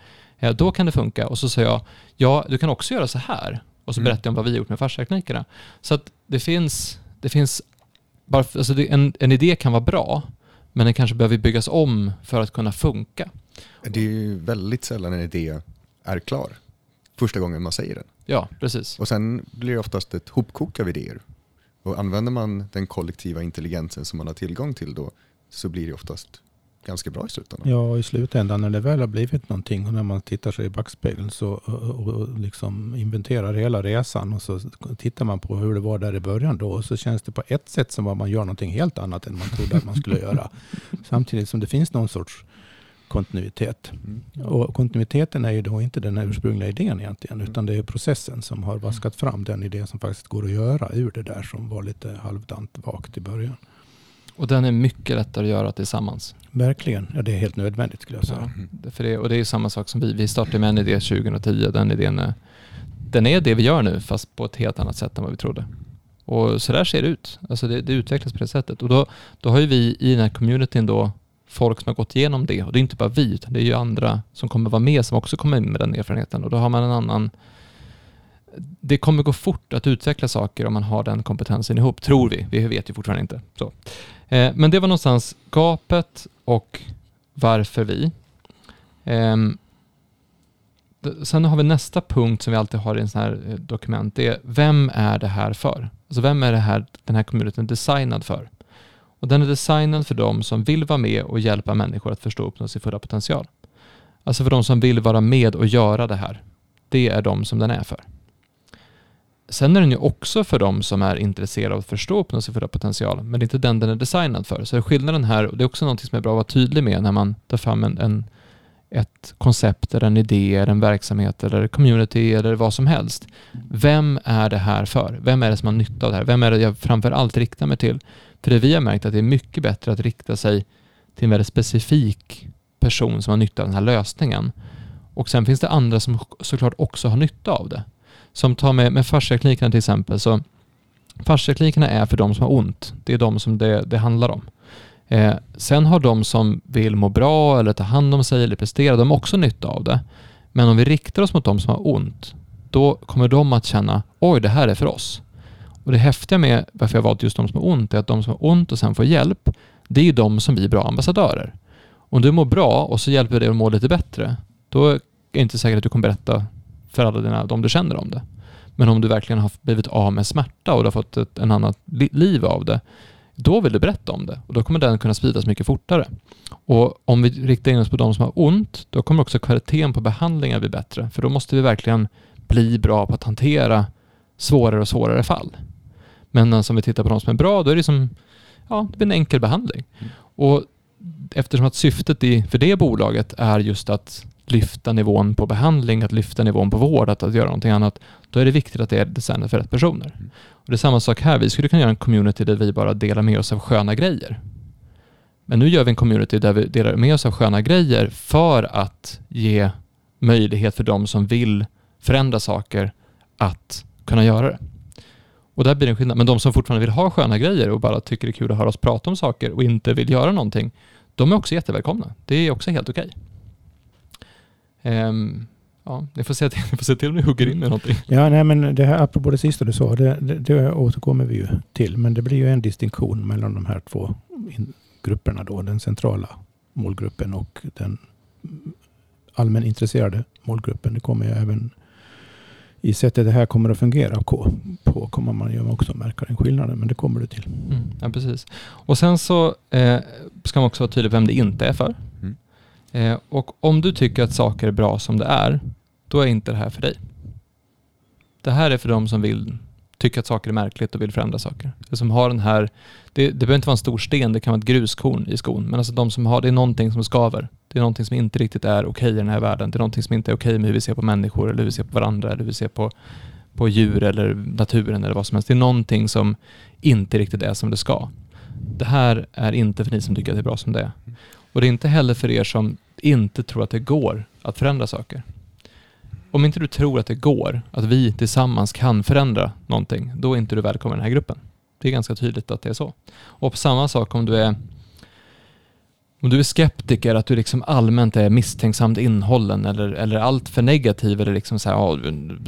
Då kan det funka. Och så säger jag, ja, du kan också göra så här. Och så mm. berättar jag om vad vi har gjort med farsteknikerna. Så att det finns, det finns bara, alltså en, en idé kan vara bra, men den kanske behöver byggas om för att kunna funka. Det är ju väldigt sällan en idé är klar första gången man säger den. Ja, precis. Och sen blir det oftast ett hopkok av idéer. Och använder man den kollektiva intelligensen som man har tillgång till då så blir det oftast ganska bra i slutändan. Ja, i slutändan när det väl har blivit någonting och när man tittar sig i backspegeln så, och, och liksom inventerar hela resan och så tittar man på hur det var där i början då och så känns det på ett sätt som att man gör någonting helt annat än man trodde att man skulle göra. Samtidigt som det finns någon sorts kontinuitet. Mm. Och kontinuiteten är ju då inte den ursprungliga idén egentligen, mm. utan det är processen som har vaskat fram den idé som faktiskt går att göra ur det där som var lite halvdant vagt i början. Och den är mycket lättare att göra tillsammans. Verkligen. Ja, det är helt nödvändigt skulle jag säga. Ja, för det, och det är samma sak som vi. Vi startade med en idé 2010. Den idén är, den är det vi gör nu, fast på ett helt annat sätt än vad vi trodde. Och så där ser det ut. Alltså det, det utvecklas på det sättet. Och då, då har ju vi i den här communityn då folk som har gått igenom det. Och det är inte bara vi, utan det är ju andra som kommer vara med som också kommer in med den erfarenheten. Och då har man en annan det kommer gå fort att utveckla saker om man har den kompetensen ihop, tror vi. Vi vet ju fortfarande inte. Så. Eh, men det var någonstans gapet och varför vi. Eh, sen har vi nästa punkt som vi alltid har i en sån här eh, dokument. Det är vem är det här för? Alltså vem är det här, den här communityn designad för? Och den är designad för de som vill vara med och hjälpa människor att förstå och uppnå sin fulla potential. Alltså för de som vill vara med och göra det här. Det är de som den är för. Sen är den ju också för de som är intresserade av att förstå och uppnå sin fulla potential, men det är inte den den är designad för. Så skillnaden här, och det är också något som är bra att vara tydlig med när man tar fram en, en, ett koncept eller en idé eller en verksamhet eller community eller vad som helst. Vem är det här för? Vem är det som har nytta av det här? Vem är det jag framför allt riktar mig till? För det vi har märkt är att det är mycket bättre att rikta sig till en väldigt specifik person som har nytta av den här lösningen. Och sen finns det andra som såklart också har nytta av det. Som tar med, med fasciaklinikerna till exempel. Så fasciaklinikerna är för de som har ont. Det är de som det, det handlar om. Eh, sen har de som vill må bra eller ta hand om sig eller prestera, de har också nytta av det. Men om vi riktar oss mot de som har ont, då kommer de att känna oj, det här är för oss. Och det häftiga med varför jag valt just de som har ont är att de som har ont och sen får hjälp, det är ju de som blir bra ambassadörer. Om du mår bra och så hjälper det att må lite bättre, då är det inte säkert att du kommer berätta för alla dina, de du känner om det. Men om du verkligen har blivit av med smärta och du har fått ett en annat liv av det, då vill du berätta om det och då kommer den kunna spridas mycket fortare. Och om vi riktar in oss på de som har ont, då kommer också kvaliteten på behandlingar bli bättre, för då måste vi verkligen bli bra på att hantera svårare och svårare fall. Men om vi tittar på de som är bra, då är det som ja, det blir en enkel behandling. Mm. Och eftersom att syftet i, för det bolaget är just att lyfta nivån på behandling, att lyfta nivån på vård, att, att göra någonting annat, då är det viktigt att det är designat för rätt personer. Mm. Och det är samma sak här, vi skulle kunna göra en community där vi bara delar med oss av sköna grejer. Men nu gör vi en community där vi delar med oss av sköna grejer för att ge möjlighet för de som vill förändra saker att kunna göra det. Och där blir det en skillnad. Men de som fortfarande vill ha sköna grejer och bara tycker det är kul att höra oss prata om saker och inte vill göra någonting, de är också jättevälkomna. Det är också helt okej. Okay. Um, ja, ni får, se till, ni får se till om ni hugger in med någonting. Ja, nej, men det här, apropå det sista du sa, det, det, det återkommer vi ju till. Men det blir ju en distinktion mellan de här två grupperna då. Den centrala målgruppen och den allmänintresserade målgruppen. Det kommer ju även i sättet det här kommer att fungera på, på kommer man ju också märka den skillnaden, men det kommer det till. Mm, ja, precis. Och sen så eh, ska man också vara tydlig vem det inte är för. Mm. Eh, och om du tycker att saker är bra som det är, då är inte det här för dig. Det här är för de som vill tycker att saker är märkligt och vill förändra saker. Det som har den här, det, det behöver inte vara en stor sten, det kan vara ett gruskorn i skon, men alltså de som har, det är någonting som skaver. Det är någonting som inte riktigt är okej okay i den här världen. Det är någonting som inte är okej okay med hur vi ser på människor, eller hur vi ser på varandra, eller hur vi ser på, på djur eller naturen eller vad som helst. Det är någonting som inte riktigt är som det ska. Det här är inte för ni som tycker att det är bra som det är. Och det är inte heller för er som inte tror att det går att förändra saker om inte du tror att det går, att vi tillsammans kan förändra någonting, då är inte du välkommen i den här gruppen. Det är ganska tydligt att det är så. Och på samma sak om du är om du är skeptiker, att du liksom allmänt är misstänksamt innehållen eller, eller allt för negativ eller liksom så här, ja,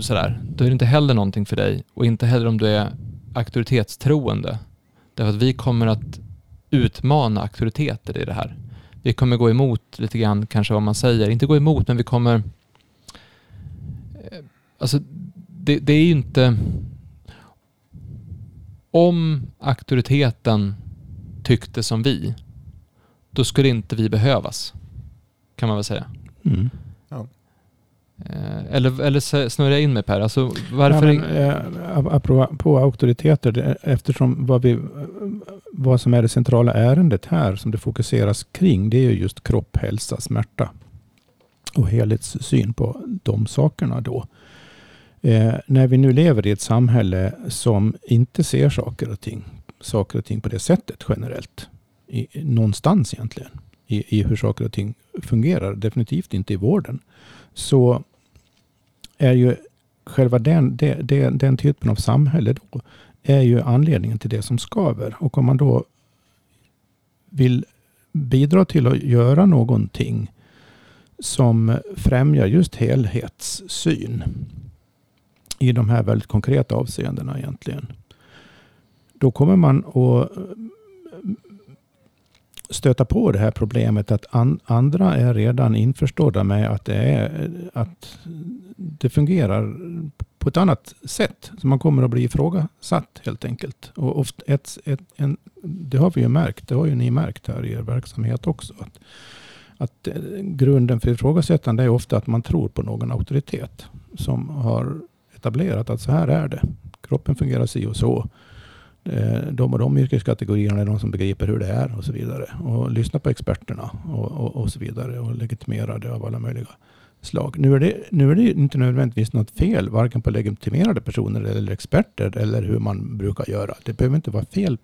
sådär, då är det inte heller någonting för dig. Och inte heller om du är auktoritetstroende. Därför att vi kommer att utmana auktoriteter i det här. Vi kommer gå emot lite grann kanske vad man säger. Inte gå emot, men vi kommer eh, Alltså, det, det är ju inte... Om auktoriteten tyckte som vi, då skulle inte vi behövas. Kan man väl säga. Mm. Ja. Eh, eller, eller snurrar jag in mig Per? Alltså, varför... Ja, men, äh, apropå auktoriteter, eftersom vad, vi, vad som är det centrala ärendet här som det fokuseras kring, det är ju just kropp, hälsa, smärta och helhetssyn på de sakerna då. Eh, när vi nu lever i ett samhälle som inte ser saker och ting, saker och ting på det sättet generellt, i, någonstans egentligen, i, i hur saker och ting fungerar, definitivt inte i vården, så är ju själva den, den, den, den typen av samhälle då, är ju anledningen till det som skaver. Och om man då vill bidra till att göra någonting som främjar just helhetssyn i de här väldigt konkreta avseendena egentligen. Då kommer man att stöta på det här problemet att an, andra är redan införstådda med att det, är, att det fungerar på ett annat sätt. Så man kommer att bli ifrågasatt helt enkelt. Och oft ett, ett, en, det har vi ju märkt, det har ju ni märkt här i er verksamhet också. Att, att eh, grunden för ifrågasättande är ofta att man tror på någon auktoritet som har etablerat att så här är det. Kroppen fungerar si och så. Eh, de och de yrkeskategorierna är de som begriper hur det är och så vidare. Och lyssna på experterna och, och, och så vidare. Och legitimerade av alla möjliga slag. Nu är, det, nu är det inte nödvändigtvis något fel, varken på legitimerade personer eller experter eller hur man brukar göra. Det behöver inte vara fel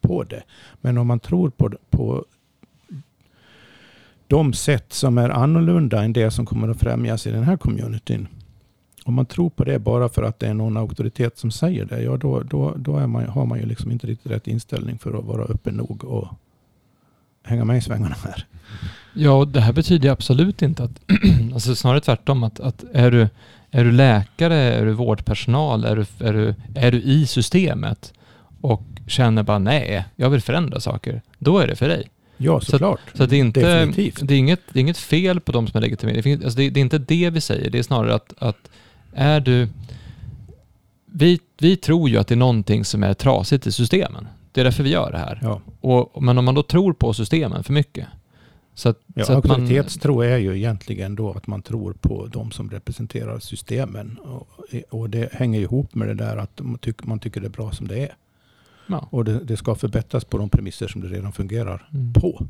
på det. Men om man tror på, på de sätt som är annorlunda än det som kommer att främjas i den här communityn. Om man tror på det bara för att det är någon auktoritet som säger det, ja då, då, då man, har man ju liksom inte riktigt rätt inställning för att vara öppen nog och hänga med i svängarna här. Ja, och det här betyder absolut inte att, alltså snarare tvärtom, att, att är, du, är du läkare, är du vårdpersonal, är du, är, du, är du i systemet och känner bara nej, jag vill förändra saker, då är det för dig. Ja, såklart. Så, så det, är inte, Definitivt. det, är inget, det är inget fel på de som är legitimerade. Det, finns- alltså det, det är inte det vi säger, det är snarare att, att är du... Vi, vi tror ju att det är någonting som är trasigt i systemen. Det är därför vi gör det här. Ja, Och, men om man då tror på systemen för mycket, så att, ja så att man... auktoritetstro är ju egentligen då att man tror på de som representerar systemen. Och, och det hänger ihop med det där att man tycker, man tycker det är bra som det är. Ja. Och det, det ska förbättras på de premisser som det redan fungerar Mm. på.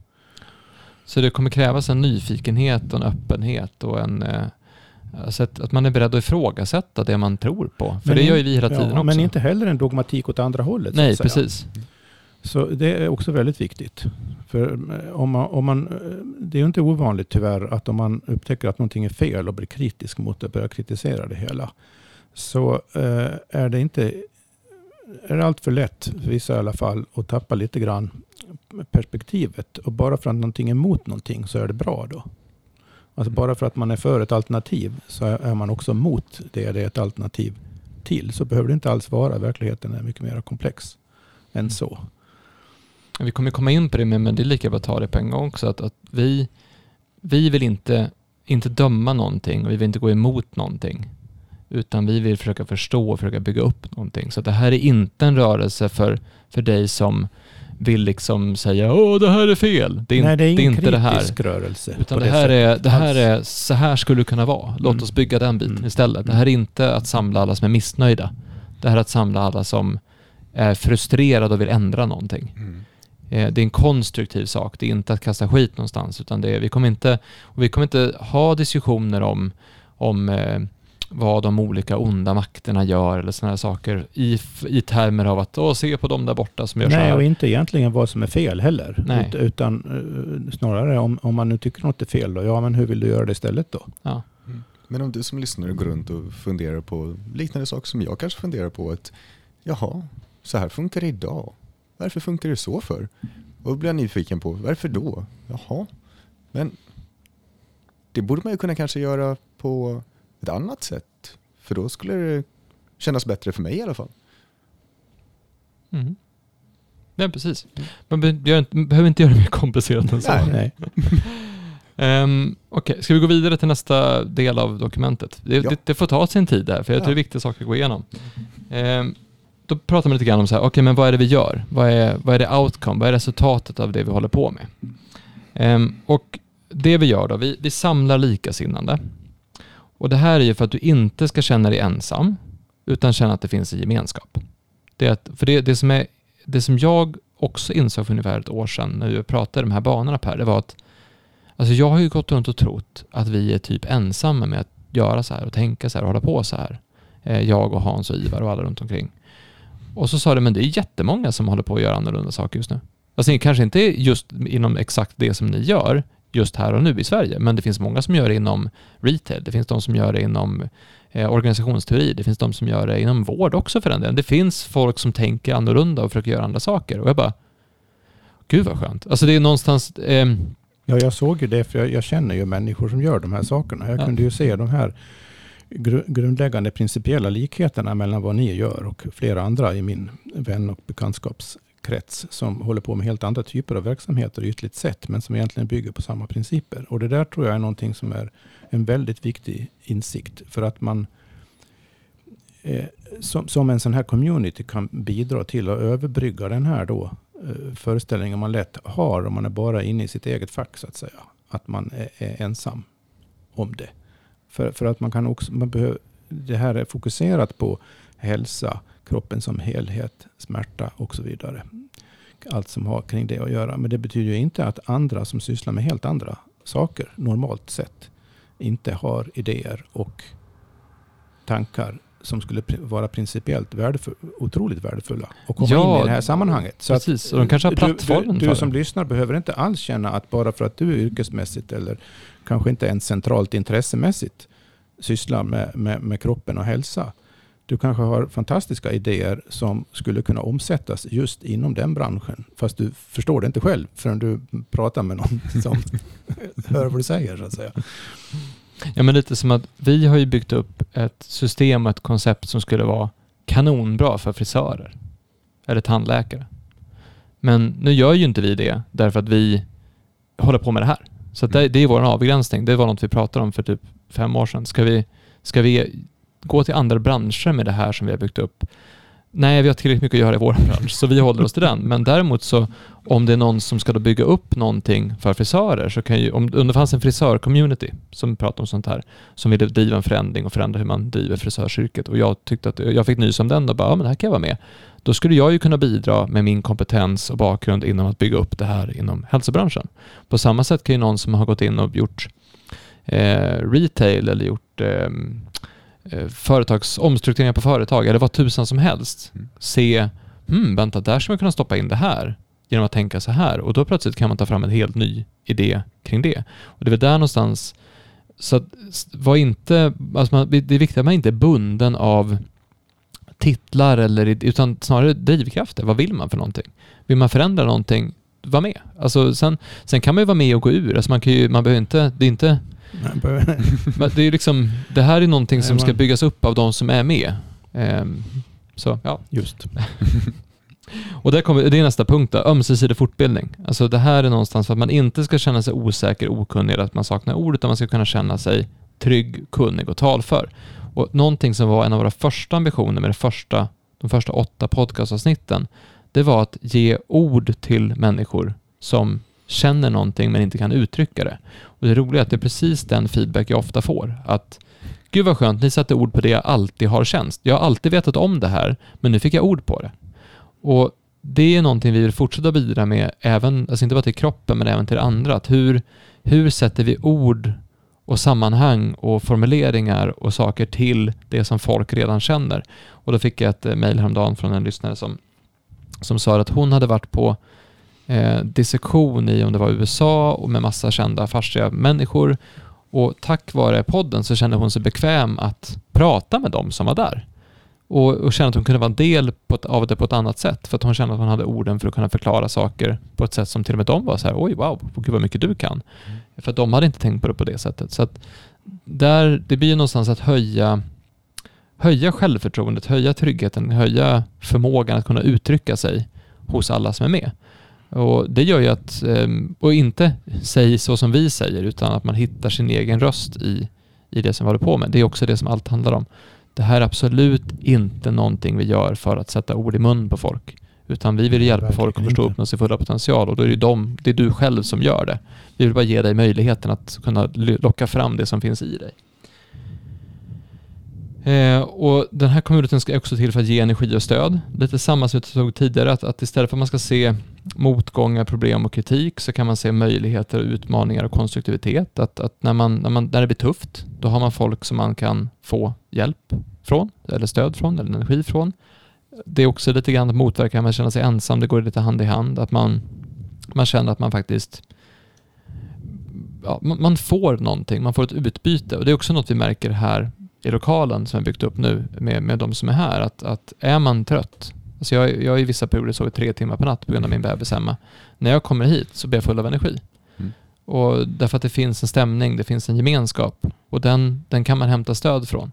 Så det kommer krävas en nyfikenhet och en öppenhet och en... Eh, alltså att, att man är beredd att ifrågasätta det man tror på. För Men det gör ju vi hela tiden ja, också. Men inte heller en dogmatik åt andra hållet. så Nej, säga. precis. Så det är också väldigt viktigt. För eh, om man, om man, eh, det är ju inte ovanligt tyvärr att om man upptäcker att någonting är fel och blir kritisk mot det, börjar kritisera det hela. Så eh, är det inte är det allt för lätt, för vissa i alla fall, att tappa lite grann perspektivet. Och bara för att någonting är emot någonting så är det bra då. Alltså bara för att man är för ett alternativ så är man också mot det det är ett alternativ till. Så behöver det inte alls vara. Verkligheten är mycket mer komplex än så. Vi kommer komma in på det, men det är lika bra att ta det på en gång också. Att, att vi, vi vill inte, inte döma någonting och vi vill inte gå emot någonting. Utan vi vill försöka förstå och försöka bygga upp någonting. Så det här är inte en rörelse för, för dig som vill liksom säga åh det här är fel. Det är, Nej, det är det är inte det här. rörelse. Utan det här, är, det här är, så här skulle det kunna vara. Låt Mm. oss bygga den biten Mm. istället. Det här är inte att samla alla som är missnöjda. Det här är att samla alla som är frustrerade och vill ändra någonting. Mm. Eh, Det är en konstruktiv sak. Det är inte att kasta skit någonstans. Utan det är, vi, kommer inte, och vi kommer inte ha diskussioner om, om eh, vad de olika onda makterna gör eller sådana här saker i, i termer av att Åh, se på dem där borta som gör så Nej, här. och inte egentligen vad som är fel heller. Nej. Ut, utan eh, snarare om, om man nu tycker något är fel, då, ja men hur vill du göra det istället då? Ja. Men om du som lyssnare går runt och funderar på liknande saker som jag kanske funderar på. att Jaha, så här funkar det idag. Varför funkar det så för? Och då blir jag nyfiken på varför då? Jaha, men det borde man ju kunna kanske göra på ett annat sätt. För då skulle det kännas bättre för mig i alla fall. Mm. Ja, precis. Man behöver inte göra det mer komplicerat än så. Nej. Nej. Um, Okej, ska vi gå vidare till nästa del av dokumentet? Det, Ja. det, det får ta sin tid där, för jag tror Ja. det är viktiga saker att gå igenom. Ehm, då pratar man lite grann om så här, okej men vad är det vi gör? Vad är, vad är det outcome? Vad är resultatet av det vi håller på med? Ehm, och det vi gör då, vi, vi samlar likasinnande. Och det här är ju för att du inte ska känna dig ensam, utan känna att det finns en gemenskap. Det att, för det, det, som är, det som jag också insåg för ungefär ett år sedan, när vi pratade de här banorna Per, det var att Alltså jag har ju gått runt och trott att vi är typ ensamma med att göra så här och tänka så här och hålla på så här. Eh, jag och Hans och Ivar och alla runt omkring. Och så sa du, men det är jättemånga som håller på att göra annorlunda saker just nu. Alltså kanske inte just inom exakt det som ni gör just här och nu i Sverige, men det finns många som gör det inom retail, det finns de som gör det inom eh, organisationsteori, det finns de som gör det inom vård också för den delen. Det finns folk som tänker annorlunda och försöker göra andra saker. Och jag bara, gud vad skönt. Alltså det är någonstans, ehm, Ja, jag såg ju det, för jag, jag känner ju människor som gör de här sakerna. Jag Ja. kunde ju se de här gru, grundläggande principiella likheterna mellan vad ni gör och flera andra i min vän och krets som håller på med helt andra typer av verksamheter ytligt sett, men som egentligen bygger på samma principer. Och det där tror jag är någonting som är en väldigt viktig insikt för att man eh, som, som en sån här community kan bidra till att överbrygga den här då eh, föreställningen man lätt har om man är bara inne i sitt eget fack så att säga. Att man är, är ensam om det. För, för att man kan också, man behöver, det här är fokuserat på hälsa, kroppen som helhet, smärta och så vidare. Allt som har kring det att göra. Men det betyder ju inte att andra som sysslar med helt andra saker normalt sett inte har idéer och tankar som skulle vara principiellt värdefull, otroligt värdefulla och komma ja, in i det här sammanhanget. Så precis, och de kanske har plattformen Du, du, du som lyssnar behöver inte alls känna att bara för att du yrkesmässigt eller kanske inte ens centralt intressemässigt sysslar med, med, med kroppen och hälsa. Du kanske har fantastiska idéer som skulle kunna omsättas just inom den branschen. Fast du förstår det inte själv förrän du pratar med någon som hör vad du säger. Så att säga. Ja, men lite som att vi har ju byggt upp ett system och ett koncept som skulle vara kanonbra för frisörer eller tandläkare. Men nu gör ju inte vi det därför att vi håller på med det här. Så det, mm. det, är vår avgränsning. Det var något vi pratade om för typ fem år sedan. Ska vi, ska vi gå till andra branscher med det här som vi har byggt upp? Nej, vi har tillräckligt mycket att göra i vår bransch, så vi håller oss till den. Men däremot så, om det är någon som ska då bygga upp någonting för frisörer, så kan ju, om, om det fanns en frisör-community som pratar om sånt här, som ville driva en förändring och förändra hur man driver frisörsyrket, och jag tyckte att jag fick nys om den och bara, ja men här kan jag vara med. Då skulle jag ju kunna bidra med min kompetens och bakgrund inom att bygga upp det här inom hälsobranschen. På samma sätt kan ju någon som har gått in och gjort eh, retail eller gjort Eh, företags, omstruktureringar på företag eller vad tusan som helst. Mm. Se, hmm, vänta, där ska man kunna stoppa in det här genom att tänka så här och då plötsligt kan man ta fram en helt ny idé kring det. Och det är väl där någonstans, så att var inte, alltså man, det är viktigt att man inte är bunden av titlar eller, utan snarare drivkrafter. Vad vill man för någonting? Vill man förändra någonting, var med. Alltså sen, sen kan man ju vara med och gå ur. Alltså man, kan ju, man behöver inte, det är inte Men det, är liksom, det här är någonting som ska byggas upp av de som är med. Um, så, ja. Just. Och där kommer, det är nästa punkt då, ömsesidig fortbildning. Alltså det här är någonstans för att man inte ska känna sig osäker, okunnig eller att man saknar ord, utan man ska kunna känna sig trygg, kunnig och talför. Och någonting som var en av våra första ambitioner med det första, de första åtta podcastavsnitten, det var att ge ord till människor som känner någonting men inte kan uttrycka det. Och det roliga är att det är precis den feedback jag ofta får. Att Gud vad skönt, ni satte ord på det jag alltid har känt. Jag har alltid vetat om det här, men nu fick jag ord på det. Och det är någonting vi vill fortsätta bidra med, även, alltså inte bara till kroppen, men även till andra. Att hur, hur sätter vi ord och sammanhang och formuleringar och saker till det som folk redan känner? Och då fick jag ett eh, mejl häromdagen från en lyssnare som, som sa att hon hade varit på eh, dissektion i om det var USA och med massa kända fasciga människor. Och tack vare podden så kände hon sig bekväm att prata med dem som var där. Och, och kände att hon kunde vara en del ett, av det på ett annat sätt. För att hon kände att hon hade orden för att kunna förklara saker på ett sätt som till och med de var så här, oj wow, gud vad mycket du kan. Mm. För att de hade inte tänkt på det på det sättet. Så att där, det blir någonstans att höja, höja självförtroendet, höja tryggheten, höja förmågan att kunna uttrycka sig hos alla som är med. Och Det gör ju att, ehm, och inte säg så som vi säger, utan att man hittar sin egen röst i, i det som vi håller på med. Det är också det som allt handlar om. Det här är absolut inte någonting vi gör för att sätta ord i mun på folk. Utan vi vill hjälpa folk att förstå upp sin fulla potential och då är det, de, det är du själv som gör det. Vi vill bara ge dig möjligheten att kunna locka fram det som finns i dig. Eh, och Den här communityn ska också till för att ge energi och stöd. Lite samma som vi tog tidigare, att, att istället för att man ska se motgångar, problem och kritik så kan man se möjligheter, utmaningar och konstruktivitet. Att, att när, man, när, man, när det blir tufft, då har man folk som man kan få hjälp från, eller stöd från, eller energi från. Det är också lite grann att motverka att man känner sig ensam, det går lite hand i hand. Att man, man känner att man faktiskt ja, man får någonting, man får ett utbyte. Och Det är också något vi märker här i lokalen som jag byggt upp nu med, med de som är här, att, att är man trött, alltså jag, jag i vissa perioder sover tre timmar per natt på grund av min bebis hemma. När jag kommer hit så blir jag full av energi. Mm. Och därför att det finns en stämning, det finns en gemenskap och den, den kan man hämta stöd från.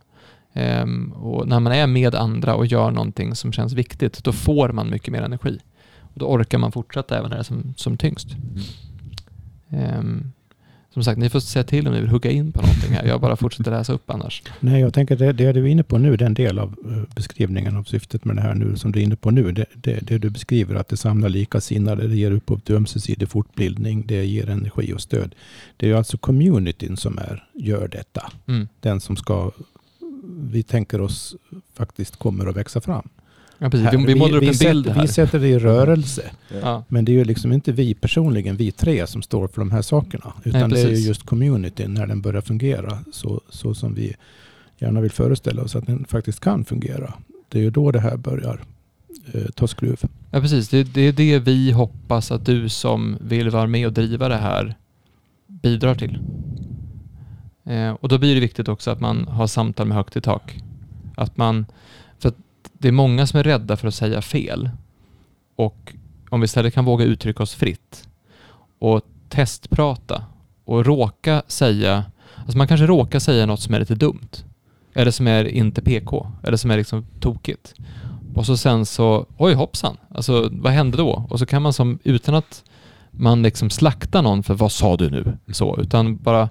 Um, och när man är med andra och gör någonting som känns viktigt, då får man mycket mer energi. Och då orkar man fortsätta även när det är som, som tyngst. Mm. Um, som sagt, ni får säga till om ni vill hugga in på någonting här. Jag bara fortsätter läsa upp annars. Nej, jag tänker det, det du är inne på nu, den del av eh, beskrivningen av syftet med det här nu, som du är inne på nu, det, det, det du beskriver, att det samlar likasinnade, det ger upphov till ömsesidig fortbildning, det ger energi och stöd. Det är ju alltså communityn som är, gör detta. Mm. Den som ska, vi tänker oss faktiskt kommer att växa fram. Ja, precis. Vi, vi målar upp vi, en bild sätter, här. vi sätter det i rörelse. Ja. Men det är ju liksom inte vi personligen, vi tre, som står för de här sakerna. Utan det är ju just communityn när den börjar fungera så, så som vi gärna vill föreställa oss att den faktiskt kan fungera. Det är ju då det här börjar eh, ta skruv. Ja, precis. Det, det är det vi hoppas att du som vill vara med och driva det här bidrar till. Eh, och då blir det viktigt också att man har samtal med högt i tak. Att man, det är många som är rädda för att säga fel. Och om vi istället kan våga uttrycka oss fritt och testprata och råka säga, alltså man kanske råkar säga något som är lite dumt. Eller som är inte PK, eller som är liksom tokigt. Och så sen så, oj hoppsan, alltså vad hände då? Och så kan man som, utan att man liksom slaktar någon för vad sa du nu? Så, utan bara,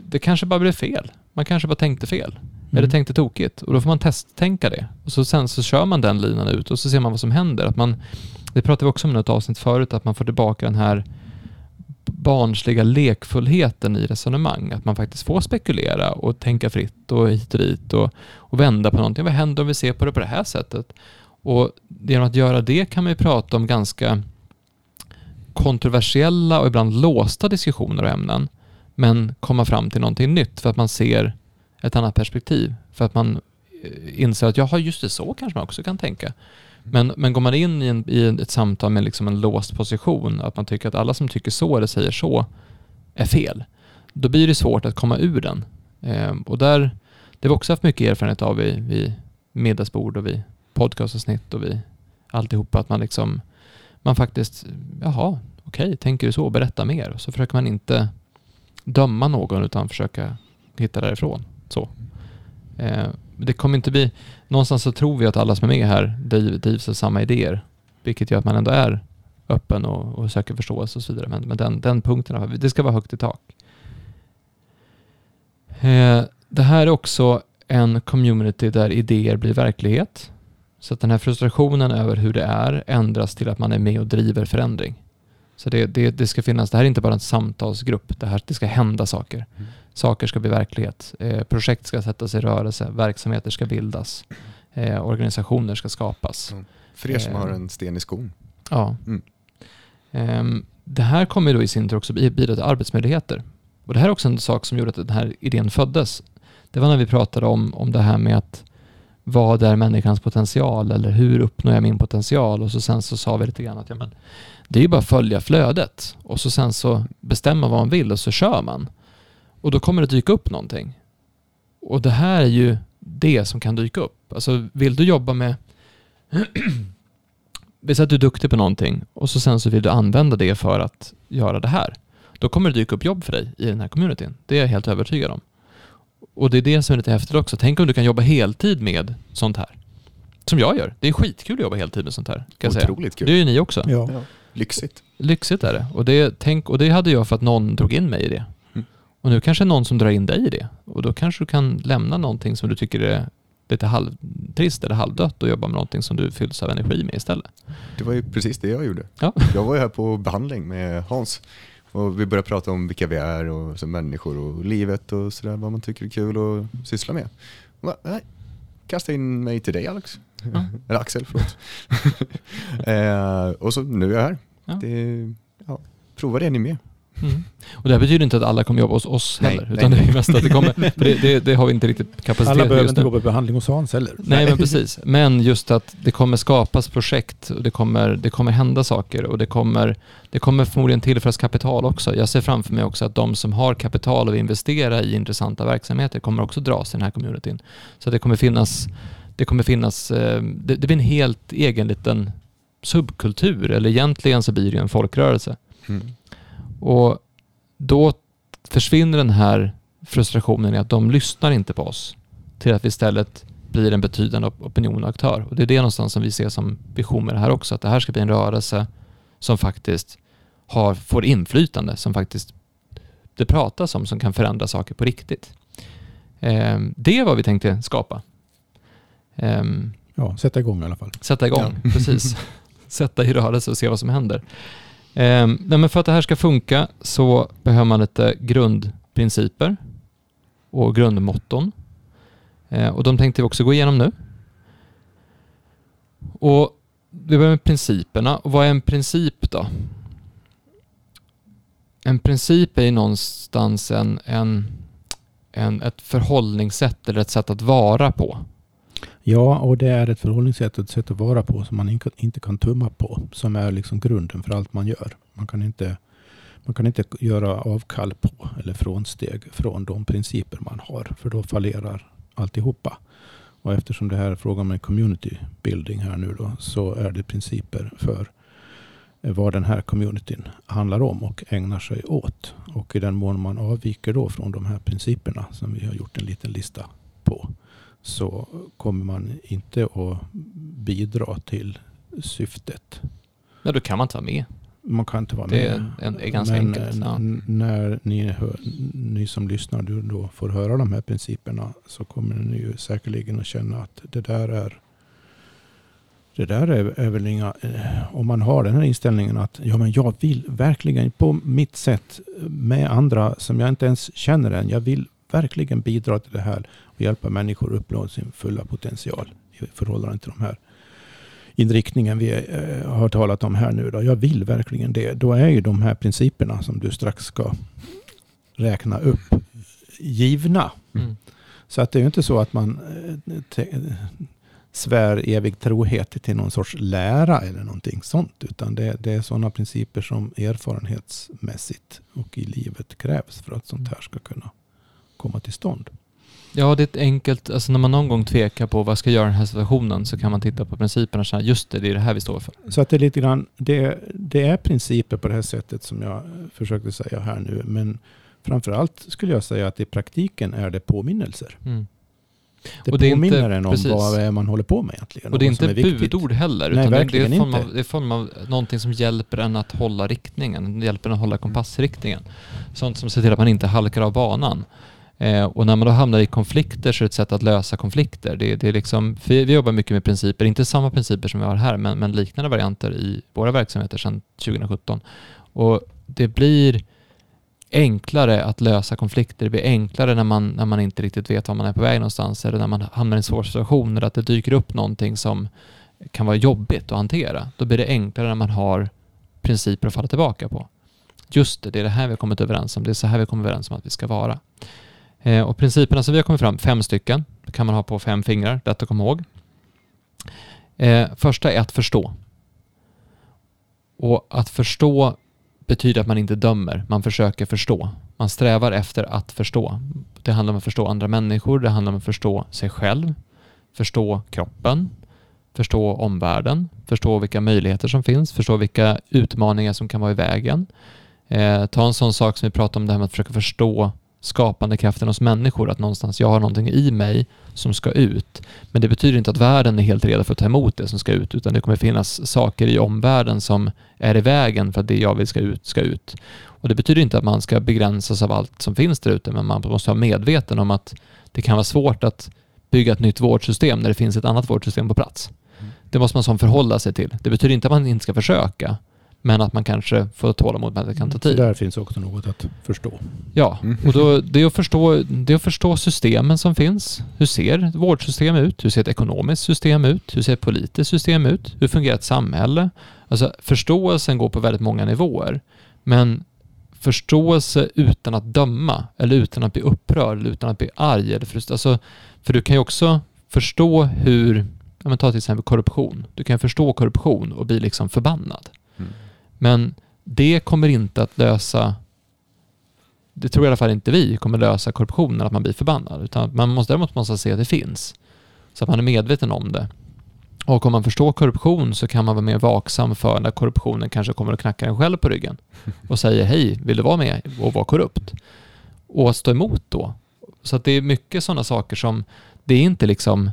det kanske bara blev fel. Man kanske bara tänkte fel. Eller Mm. tänkte tokigt. Och då får man testtänka det. Och så sen så kör man den linan ut och så ser man vad som händer. Att man, det pratade vi också om i något avsnitt förut, att man får tillbaka den här barnsliga lekfullheten i resonemang. Att man faktiskt får spekulera och tänka fritt och hit och dit och, och vända på någonting. Vad händer om vi ser på det på det här sättet? Och genom att göra det kan man ju prata om ganska kontroversiella och ibland låsta diskussioner och ämnen men komma fram till någonting nytt för att man ser ett annat perspektiv. För att man eh, inser att jaha, just det, så kanske man också kan tänka. Men, men går man in i, en, i ett samtal med liksom en låst position, att man tycker att alla som tycker så eller säger så är fel, då blir det svårt att komma ur den. Ehm, och där, det har vi också haft mycket erfarenhet av vid, vid middagsbord och vid podcastavsnitt och vid alltihopa, att man liksom, man faktiskt, jaha, okej, tänker du så, berätta mer. Och så försöker man inte döma någon utan försöka hitta därifrån. Så. Eh, det kommer inte bli, någonstans så tror vi att alla som är med här driv, drivs av samma idéer, vilket gör att man ändå är öppen och, och söker förståelse och så vidare. Men, men den, den punkten, det ska vara högt i tak. Eh, det här är också en community där idéer blir verklighet. Så att den här frustrationen över hur det är ändras till att man är med och driver förändring. Så det, det, det ska finnas, det här är inte bara en samtalsgrupp, det, här, det ska hända saker. Mm. Saker ska bli verklighet. Eh, projekt ska sättas i rörelse, verksamheter ska bildas, eh, organisationer ska skapas. Ja. För er som Eh. har en sten i skon. Ja. Mm. Ehm, det här kommer då i sin tur också bi- bidra till arbetsmöjligheter. Och det här är också en sak som gjorde att den här idén föddes. Det var när vi pratade om, om det här med att vad är människans potential eller hur uppnår jag min potential? Och så sen så sa vi lite grann att ja, men, det är ju bara att följa flödet och så sen så bestämma vad man vill och så kör man. Och då kommer det dyka upp någonting. Och det här är ju det som kan dyka upp. Alltså vill du jobba med vi säger att du är duktig på någonting och så sen så vill du använda det för att göra det här. Då kommer det dyka upp jobb för dig i den här communityn. Det är jag helt övertygad om. Och det är det som är lite häftigt också. Tänk om du kan jobba heltid med sånt här. Som jag gör. Det är skitkul att jobba heltid med sånt här. Kan jag säga. Otroligt kul. Det är ju ni också. Ja. Lyxigt. Lyxigt är det. Och det, tänk, och det hade jag för att någon drog in mig i det. Och nu kanske någon som drar in dig i det. Och då kanske du kan lämna någonting som du tycker är lite halvtrist eller halvdött och jobba med någonting som du fylls av energi med istället. Det var ju precis det jag gjorde. Ja. Jag var ju här på behandling med Hans och vi började prata om vilka vi är och som människor och livet och sådär, vad man tycker är kul att syssla med. Bara, nej, kasta in mig till dig Alex. Ja. Eller Axel, förlåt. eh, och så nu är jag här. Ja. Det, ja, prova det ni med. Mm. Och det här betyder inte att alla kommer jobba hos oss Nej, heller. nej, Utan det är mest att det kommer, för det, det, det har vi inte riktigt kapacitet Alla behöver inte gå på behandling hos Hans heller. Nej men precis. Men just att det kommer skapas projekt och det kommer, det kommer hända saker och det kommer, det kommer förmodligen tillföras kapital också. Jag ser framför mig också att de som har kapital att investera i intressanta verksamheter kommer också dras till den här communityn. Så det kommer finnas, det kommer finnas, eh, det, det blir en helt egen liten subkultur eller egentligen så blir det en folkrörelse. Mm. Och då försvinner den här frustrationen i att de lyssnar inte på oss till att vi istället blir en betydande op- opinion och aktör. Och det är det någonstans som vi ser som vision med det här också, att det här ska bli en rörelse som faktiskt har, får inflytande, som faktiskt det pratas om, som kan förändra saker på riktigt. Ehm, det är vad vi tänkte skapa. Ehm, Ja, sätta igång i alla fall. Sätta igång, precis. Sätta i rörelse och se vad som händer. Eh, nej, men för att det här ska funka så behöver man lite grundprinciper och grundmotton. Eh, och de tänkte vi också gå igenom nu. Och vi börjar med principerna. Och vad är en princip då? En princip är ju någonstans en, en, en, ett förhållningssätt eller ett sätt att vara på. Ja, och det är ett förhållningssätt och ett sätt att vara på som man inte kan tumma på. Som är liksom grunden för allt man gör. Man kan inte, man kan inte göra avkall på eller frånsteg från de principer man har. För då fallerar alltihopa. Och eftersom det här är frågan om community building här nu då, så är det principer för vad den här communityn handlar om och ägnar sig åt. Och i den mån man avviker då från de här principerna som vi har gjort en liten lista på så kommer man inte att bidra till syftet. Ja, då kan man inte vara med. Man kan inte vara det med. Det är ganska Men enkelt. Ja. när ni, hör, ni som lyssnar då får höra de här principerna så kommer ni ju säkerligen att känna att det där är det där är, är väl inga... Eh, om man har den här inställningen att ja, men jag vill verkligen på mitt sätt med andra som jag inte ens känner än. Jag vill verkligen bidra till det här och hjälpa människor att uppnå sin fulla potential i förhållande till de här inriktningen vi eh, har talat om här nu. Då. Jag vill verkligen det. Då är ju de här principerna som du strax ska räkna upp givna. Mm. Så att det är ju inte så att man eh, svär evig trohet till någon sorts lära eller någonting sånt. Utan det, det är sådana principer som erfarenhetsmässigt och i livet krävs för att sånt här ska kunna komma till stånd. Ja, det är ett enkelt, alltså när man någon gång tvekar på vad jag ska göra i den här situationen så kan man titta på principerna och säga just det, det är det här vi står för. Så att det är lite grann, det, det är principer på det här sättet som jag försökte säga här nu. Men framförallt skulle jag säga att i praktiken är det påminnelser. Mm. Det, Och det är påminner inte- en om precis. vad är man håller på med egentligen. Och det är inte viktigt. budord heller, Nej, utan det- det är verkligen form, av, det är form av någonting som hjälper en att hålla riktningen, hjälper en att hålla kompassriktningen. Sånt som ser till att man inte halkar av banan. Eh, och när man då hamnar i konflikter så är det ett sätt att lösa konflikter. Det, det är liksom, vi, vi jobbar mycket med principer, inte samma principer som vi har här, men, men liknande varianter i våra verksamheter sedan 2017. Och det blir enklare att lösa konflikter. Det blir enklare när man, när man inte riktigt vet var man är på väg någonstans eller när man hamnar i en svår situation eller att det dyker upp någonting som kan vara jobbigt att hantera. Då blir det enklare när man har principer att falla tillbaka på. Just det, det är det här vi har kommit överens om. Det är så här vi har kommit överens om att vi ska vara. Eh, och principerna som vi har kommit fram, fem stycken, det kan man ha på fem fingrar, lätt att komma ihåg. Eh, första är att förstå. Och att förstå betyder att man inte dömer, man försöker förstå. Man strävar efter att förstå. Det handlar om att förstå andra människor, det handlar om att förstå sig själv, förstå kroppen, förstå omvärlden, förstå vilka möjligheter som finns, förstå vilka utmaningar som kan vara i vägen. Eh, ta en sån sak som vi pratade om, det här med att försöka förstå skapande kraften hos människor, att någonstans jag har någonting i mig som ska ut. Men det betyder inte att världen är helt redo för att ta emot det som ska ut, utan det kommer finnas saker i omvärlden som är i vägen för att det jag vill ska ut, ska ut. Och det betyder inte att man ska begränsas av allt som finns där ute, men man måste vara medveten om att det kan vara svårt att bygga ett nytt vårdsystem när det finns ett annat vårdsystem på plats. Det måste man som förhålla sig till. Det betyder inte att man inte ska försöka, men att man kanske får tålamod med att det kan ta Så tid. där finns också något att förstå. Ja, och då, det, är att förstå, det är att förstå systemen som finns. Hur ser ett vårdsystem ut? Hur ser ett ekonomiskt system ut? Hur ser ett politiskt system ut? Hur fungerar ett samhälle? Alltså förståelsen går på väldigt många nivåer. Men förståelse utan att döma, eller utan att bli upprörd, eller utan att bli arg eller frustrerad. Alltså, för du kan ju också förstå hur, ja men ta till exempel korruption. Du kan förstå korruption och bli liksom förbannad. Mm. Men det kommer inte att lösa det tror i alla fall inte vi kommer lösa korruptionen, att man blir förbannad. Utan man måste, däremot måste man se att det finns. Så att man är medveten om det. Och om man förstår korruption så kan man vara mer vaksam för när korruptionen kanske kommer och knackar en själv på ryggen och säger hej, vill du vara med och vara korrupt? Och att stå emot då. Så att det är mycket sådana saker som, det är inte liksom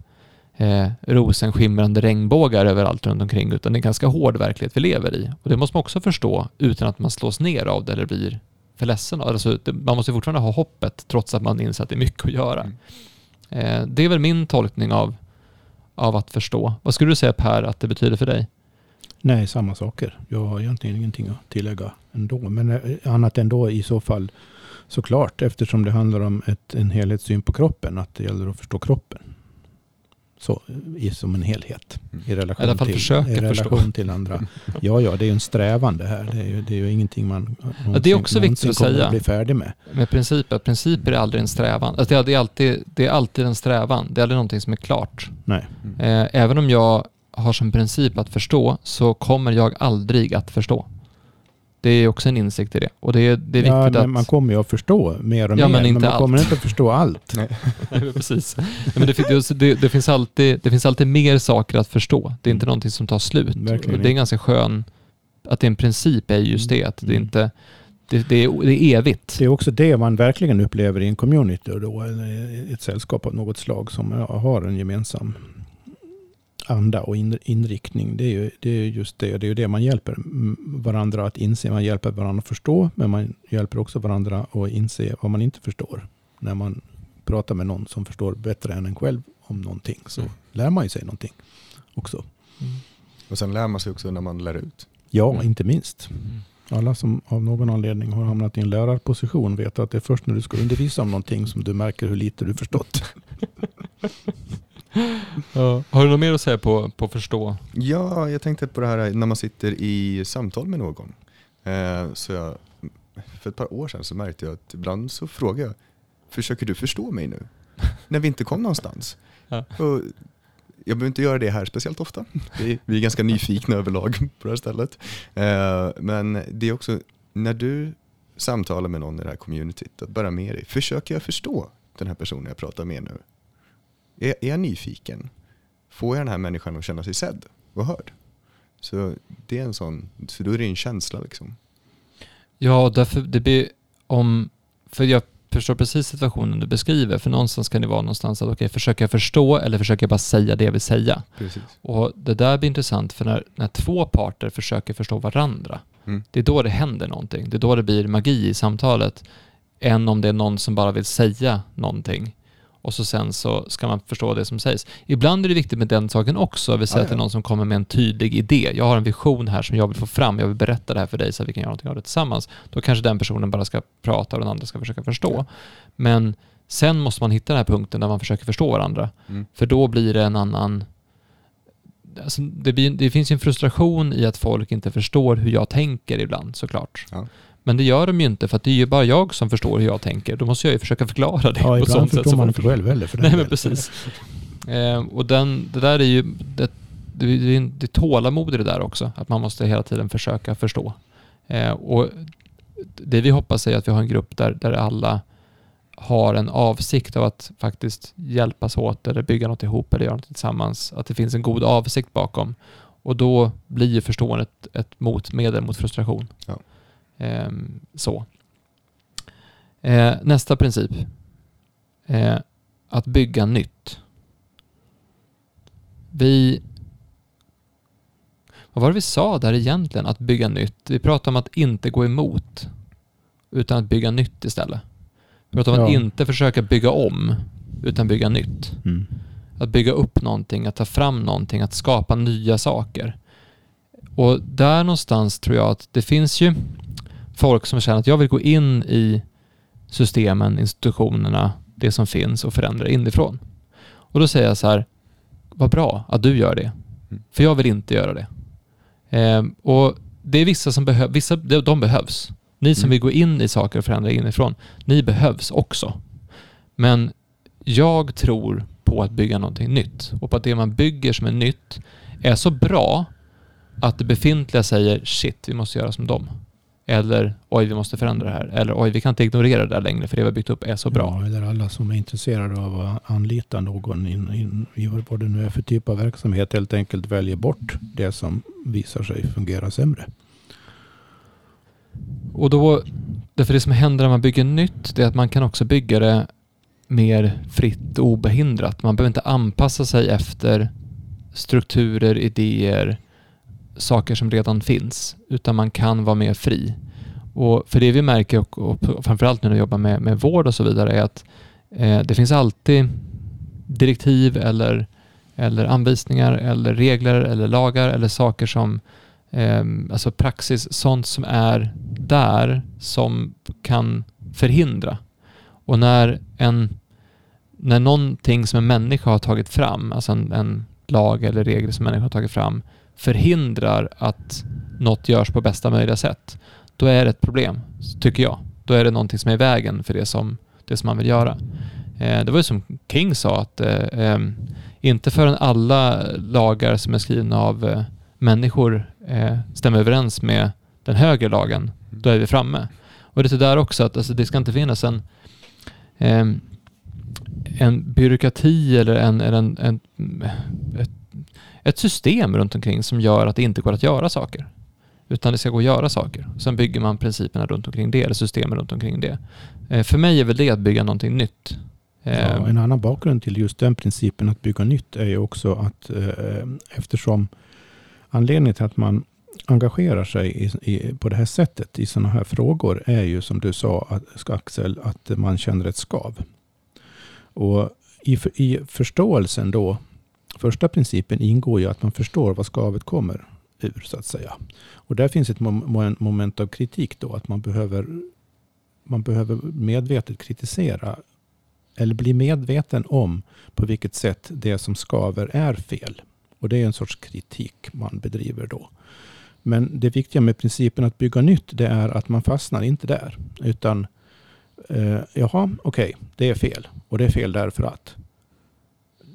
eh, rosenskimrande regnbågar överallt runt omkring utan det är en ganska hård verklighet vi lever i. Och det måste man också förstå utan att man slås ner av det eller blir för ledsen. av. Alltså, det, man måste fortfarande ha hoppet trots att man inser att det är mycket att göra. Mm. Eh, det är väl min tolkning av, av att förstå. Vad skulle du säga Per att det betyder för dig? Nej, samma saker. Jag har egentligen ingenting att tillägga ändå. Men eh, annat än då i så fall såklart eftersom det handlar om ett, en helhetssyn på kroppen. Att det gäller att förstå kroppen. Så, i, som en helhet. Mm. I relation, I alla fall till, i relation till andra. Ja, ja, det är ju en strävan det här. Det är ju, det är ju ingenting man Ja, det är också viktigt att säga. bli färdig med. med principer. Principer är aldrig en strävan. Alltså det, är- det, är alltid, det är alltid en strävan. Det är aldrig någonting som är klart. Nej. Eh, även om jag har som princip att förstå så kommer jag aldrig att förstå. Det är också en insikt i det. Och det är, det är ja, viktigt men att... man kommer ju att förstå mer och Ja, mer. men Men, inte man kommer allt. inte att förstå allt. Precis. Ja, Men det, fin- det, det, finns alltid, det finns alltid mer saker att förstå. Det är inte någonting som tar slut. Verkligen Och det är ganska skön... Att det är en princip är just det. Att det, Mm. inte, det, det, är, det är evigt. Det är också det man verkligen upplever i en community då, eller i ett sällskap av något slag som har en gemensam anda och in- inriktning. Det är ju det är just det. Det är ju det man hjälper mm, varandra att inse. Man hjälper varandra att förstå, men man hjälper också varandra att inse vad man inte förstår. När man pratar med någon som förstår bättre än en själv om någonting så Mm. lär man ju sig någonting också. Och sen lär man sig också när man lär ut. Ja, Mm. inte minst. Alla som av någon anledning har hamnat i en lärarposition vet att det är först när du ska undervisa om någonting som du märker hur lite du förstått. Ja. Har du något mer att säga på, på förstå? Ja, jag tänkte på det här när man sitter i samtal med någon. Eh, så jag, för ett par år sedan så märkte jag att ibland så frågar jag, försöker du förstå mig nu? när vi inte kom någonstans. Ja. Och jag behöver inte göra det här speciellt ofta. Vi, vi är ganska nyfikna överlag på det här stället. Eh, men det är också, när du samtalar med någon i det här communityt, att bara med dig, försöker jag förstå den här personen jag pratar med nu? Är, är jag nyfiken? Får jag den här människan att känna sig sedd och hörd? Så det är en sån, så då är det en känsla liksom. Ja, därför det blir om... För jag förstår precis situationen du beskriver. För någonstans kan det vara någonstans att okej, försöker jag förstå eller försöker jag bara säga det jag vill säga? Precis. Och det där blir intressant för när, när två parter försöker förstå varandra, Mm. det är då det händer någonting. Det är då det blir magi i samtalet. Än om det är någon som bara vill säga någonting. Och så sen så ska man förstå det som sägs. Ibland är det viktigt med den saken också. Vi säger Ja, att det är någon som kommer med en tydlig idé. Jag har en vision här som jag vill få fram. Jag vill berätta det här för dig så att vi kan göra någonting av det tillsammans. Då kanske den personen bara ska prata och den andra ska försöka förstå. Ja. Men sen måste man hitta den här punkten där man försöker förstå varandra. Mm. För då blir det en annan... Alltså det, blir, det finns ju en frustration i att folk inte förstår hur jag tänker ibland såklart. Ja. Men det gör de ju inte för att det är ju bara jag som förstår hur jag tänker. Då måste jag ju försöka förklara det Ja, på ibland sånt sätt. man inte själv heller. För den Nej men delen. precis. Eh, och den, det där är ju... Det, det, det, det är tålamod i det där också. Att man måste hela tiden försöka förstå. Eh, och det vi hoppas är att vi har en grupp där, där alla har en avsikt av att faktiskt hjälpas åt eller bygga något ihop eller göra något tillsammans. Att det finns en god avsikt bakom. Och då blir ju förståendet ett motmedel mot frustration. Ja. Ehm, så. Eh, nästa princip. Eh, att bygga nytt. Vi... Vad var det vi sa där egentligen? Att bygga nytt. Vi pratade om att inte gå emot. Utan att bygga nytt istället. Vi pratade om att Ja. inte försöka bygga om. Utan bygga nytt. Mm. Att bygga upp någonting, att ta fram någonting, att skapa nya saker. Och där någonstans tror jag att det finns ju folk som känner att jag vill gå in i systemen, institutionerna, det som finns och förändra inifrån. Och då säger jag så här, vad bra att du gör det. Mm. För jag vill inte göra det. Ehm, och det är vissa som behövs, vissa de, de behövs. Ni som Mm. vill gå in i saker och förändra inifrån, ni behövs också. Men jag tror på att bygga någonting nytt och på att det man bygger som är nytt är så bra att det befintliga säger shit, vi måste göra som dem. Eller oj, vi måste förändra det här. Eller oj, vi kan inte ignorera det där längre för det vi har byggt upp är så bra. Ja, eller alla som är intresserade av att anlita någon in, in, i vad det nu är för typ av verksamhet helt enkelt väljer bort det som visar sig fungera sämre. Och då, därför det som händer när man bygger nytt, det är att man kan också bygga det mer fritt och obehindrat. Man behöver inte anpassa sig efter strukturer, idéer, saker som redan finns, utan man kan vara mer fri. Och för det vi märker, och, och framförallt när vi jobbar med, med vård och så vidare, är att eh, det finns alltid direktiv eller, eller anvisningar eller regler eller lagar eller saker som eh, alltså praxis, sånt som är där som kan förhindra. Och när en när någonting som en människa har tagit fram, alltså en, en lag eller regel som människor har tagit fram, förhindrar att något görs på bästa möjliga sätt, då är det ett problem, tycker jag. Då är det någonting som är i vägen för det som, det som man vill göra. Eh, det var ju som King sa, att eh, eh, inte förrän alla lagar som är skrivna av eh, människor eh, stämmer överens med den högre lagen, då är vi framme. Och det är där också att alltså, det ska inte finnas en, eh, en byråkrati eller en, en, en, ett, ett system runt omkring som gör att det inte går att göra saker. Utan det ska gå att göra saker. Sen bygger man principerna runt omkring det, eller systemen runt omkring det. Eh, för mig är väl det att bygga någonting nytt. Ja, Eh, en annan bakgrund till just den principen att bygga nytt är ju också att eh, eftersom anledningen till att man engagerar sig i, i, på det här sättet i sådana här frågor är ju som du sa att, Axel, att man känner ett skav. Och i, i förståelsen då, första principen ingår ju att man förstår vad skavet kommer ur så att säga. Och där finns ett moment av kritik då, att man behöver, man behöver medvetet kritisera eller bli medveten om på vilket sätt det som skaver är fel. Och det är en sorts kritik man bedriver då. Men det viktiga med principen att bygga nytt det är att man fastnar inte där. Utan eh, jaha, okej, det är fel. Och det är fel därför att.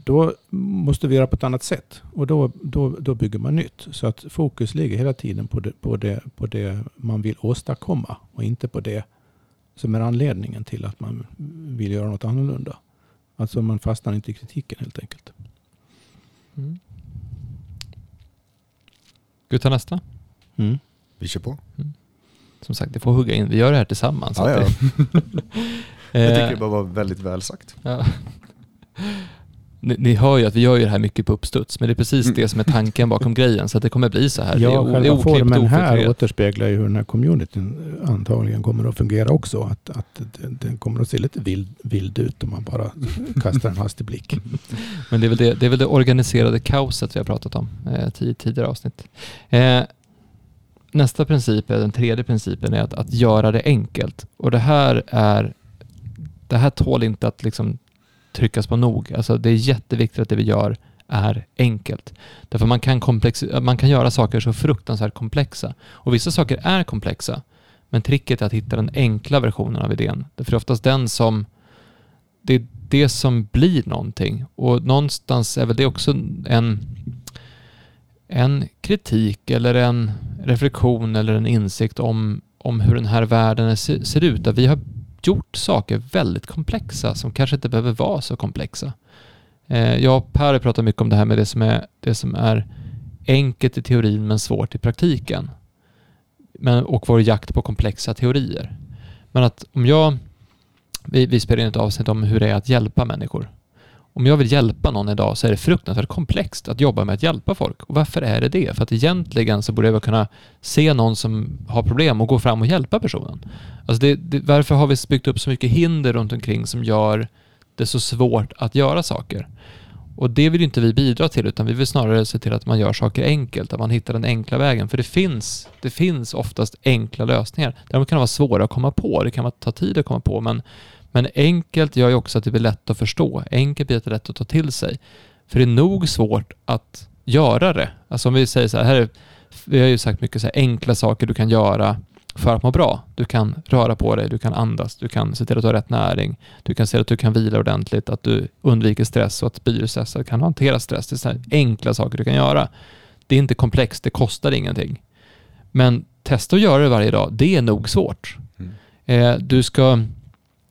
Då måste vi göra på ett annat sätt. Och då, då, då bygger man nytt. Så att fokus ligger hela tiden på det, på, det, på det man vill åstadkomma. Och inte på det som är anledningen till att man vill göra något annorlunda. Alltså man fastnar inte i kritiken helt enkelt. mm. Ska vi ta nästa? Mm. Vi kör på. Som sagt, det får hugga in. Vi gör det här tillsammans. Ja, ja. det- Jag tycker Eh, det bara var väldigt väl sagt. Ja. Ni, ni hör ju att vi gör ju det här mycket på uppstuds, men det är precis Mm. det som är tanken bakom grejen, så att det kommer bli så här. det är, Ja, det är själva oklippt formen här återspeglar ju hur den här communityn antagligen kommer att fungera också. Att, att den- kommer att se lite vild, vild ut om man bara kastar en hastig blick. Men det är, väl det, det är väl det organiserade kaoset vi har pratat om eh, i tidigare avsnitt. Eh, nästa princip, den tredje principen, är att, att göra det enkelt. Och det här är det här tål inte att liksom tryckas på nog. Alltså det är jätteviktigt att det vi gör är enkelt. Därför man kan, komplex, man kan göra saker så fruktansvärt komplexa. Och vissa saker är komplexa. Men tricket är att hitta den enkla versionen av idén. Därför det är oftast den som det är det som blir någonting. Och någonstans är väl det också en, en kritik eller en reflektion eller en insikt om, om hur den här världen ser, ser ut. Där vi har gjort saker väldigt komplexa som kanske inte behöver vara så komplexa. Eh, jag och Per har pratat mycket om det här med det som är, det som är enkelt i teorin men svårt i praktiken. Men, och vår jakt på komplexa teorier. Men att om jag vi, vi spelar in ett avsnitt om hur det är att hjälpa människor. Om jag vill hjälpa någon idag så är det fruktansvärt komplext att jobba med att hjälpa folk. Och varför är det det? För att egentligen så borde jag kunna se någon som har problem och gå fram och hjälpa personen. Alltså det, det, varför har vi byggt upp så mycket hinder runt omkring som gör det så svårt att göra saker? Och det vill inte vi bidra till utan vi vill snarare se till att man gör saker enkelt, att man hittar den enkla vägen. För det finns, det finns oftast enkla lösningar. Däremot kan det vara svåra att komma på, det kan ta tid att komma på men men enkelt gör ju också att det blir lätt att förstå. Enkelt blir det lätt att ta till sig. För det är nog svårt att göra det. Alltså om vi säger så här, här är, vi har ju sagt mycket så här enkla saker du kan göra för att må bra. Du kan röra på dig, du kan andas, du kan se till att du har rätt näring, du kan se att du kan vila ordentligt, att du undviker stress och att biostressad kan hantera stress. Det är så här enkla saker du kan göra. Det är inte komplext, det kostar ingenting. Men testa att göra det varje dag, det är nog svårt. Mm. Eh, du ska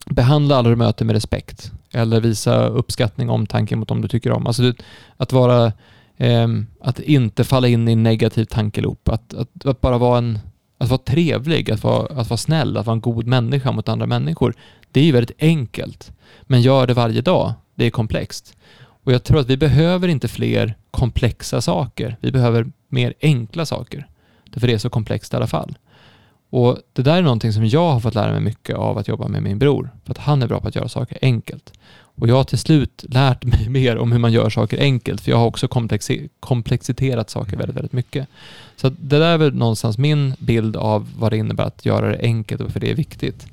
behandla alla du möter med respekt eller visa uppskattning och omtanke mot dem du tycker om. Alltså att vara ehm, att inte falla in i en negativ tankeloop, att, att, att bara vara en att vara trevlig, att vara, att vara snäll, att vara en god människa mot andra människor. Det är ju väldigt enkelt. Men gör det varje dag, det är komplext. Och jag tror att vi behöver inte fler komplexa saker. Vi behöver mer enkla saker. Därför det är så komplext i alla fall. Och det där är någonting som jag har fått lära mig mycket av att jobba med min bror. För att han är bra på att göra saker enkelt. Och jag har till slut lärt mig mer om hur man gör saker enkelt. För jag har också komplexi- komplexiterat saker väldigt, väldigt mycket. Så det där är väl någonstans min bild av vad det innebär att göra det enkelt och varför det är viktigt.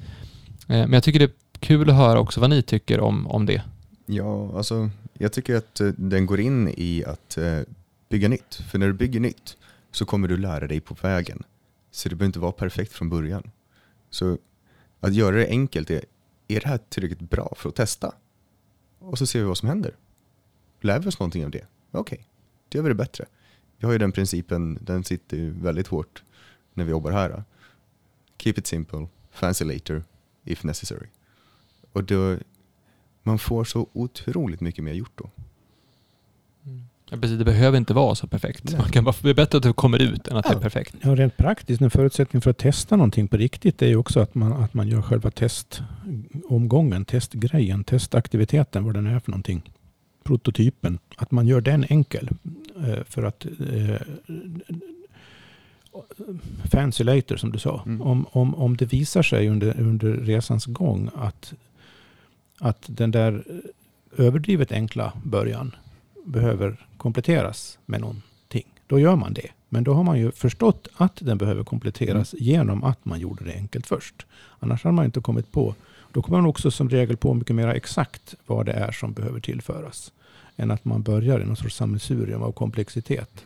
Eh, Men jag tycker det är kul att höra också vad ni tycker om, om det. Ja, alltså jag tycker att eh, den går in i att eh, bygga nytt. För när du bygger nytt så kommer du lära dig på vägen. Så det behöver inte vara perfekt från början. Så att göra det enkelt är, är det här tillräckligt bra för att testa? Och så ser vi vad som händer. Lär vi oss någonting av det? Okej, okay, då gör vi det bättre. Vi har ju den principen, den sitter ju väldigt hårt när vi jobbar här. Keep it simple, fancy later, if necessary. Och då, man får så otroligt mycket mer gjort då. Ja, precis, det behöver inte vara så perfekt. Man kan bara, det är bättre att det kommer ut än att ja. det är perfekt. Ja, rent praktiskt, en förutsättning för att testa någonting på riktigt är ju också att man, att man gör själva testomgången, testgrejen, testaktiviteten, vad den är för någonting. Prototypen, att man gör den enkel. Eh, för att eh, fancy later som du sa. Mm. Om, om, om det visar sig under, under resans gång att, att den där överdrivet enkla början behöver kompletteras med någonting. Då gör man det. Men då har man ju förstått att den behöver kompletteras mm. genom att man gjorde det enkelt först. Annars hade man inte kommit på. Då kommer man också som regel på mycket mer exakt vad det är som behöver tillföras. Än att man börjar i någon sorts sammelsurium av komplexitet.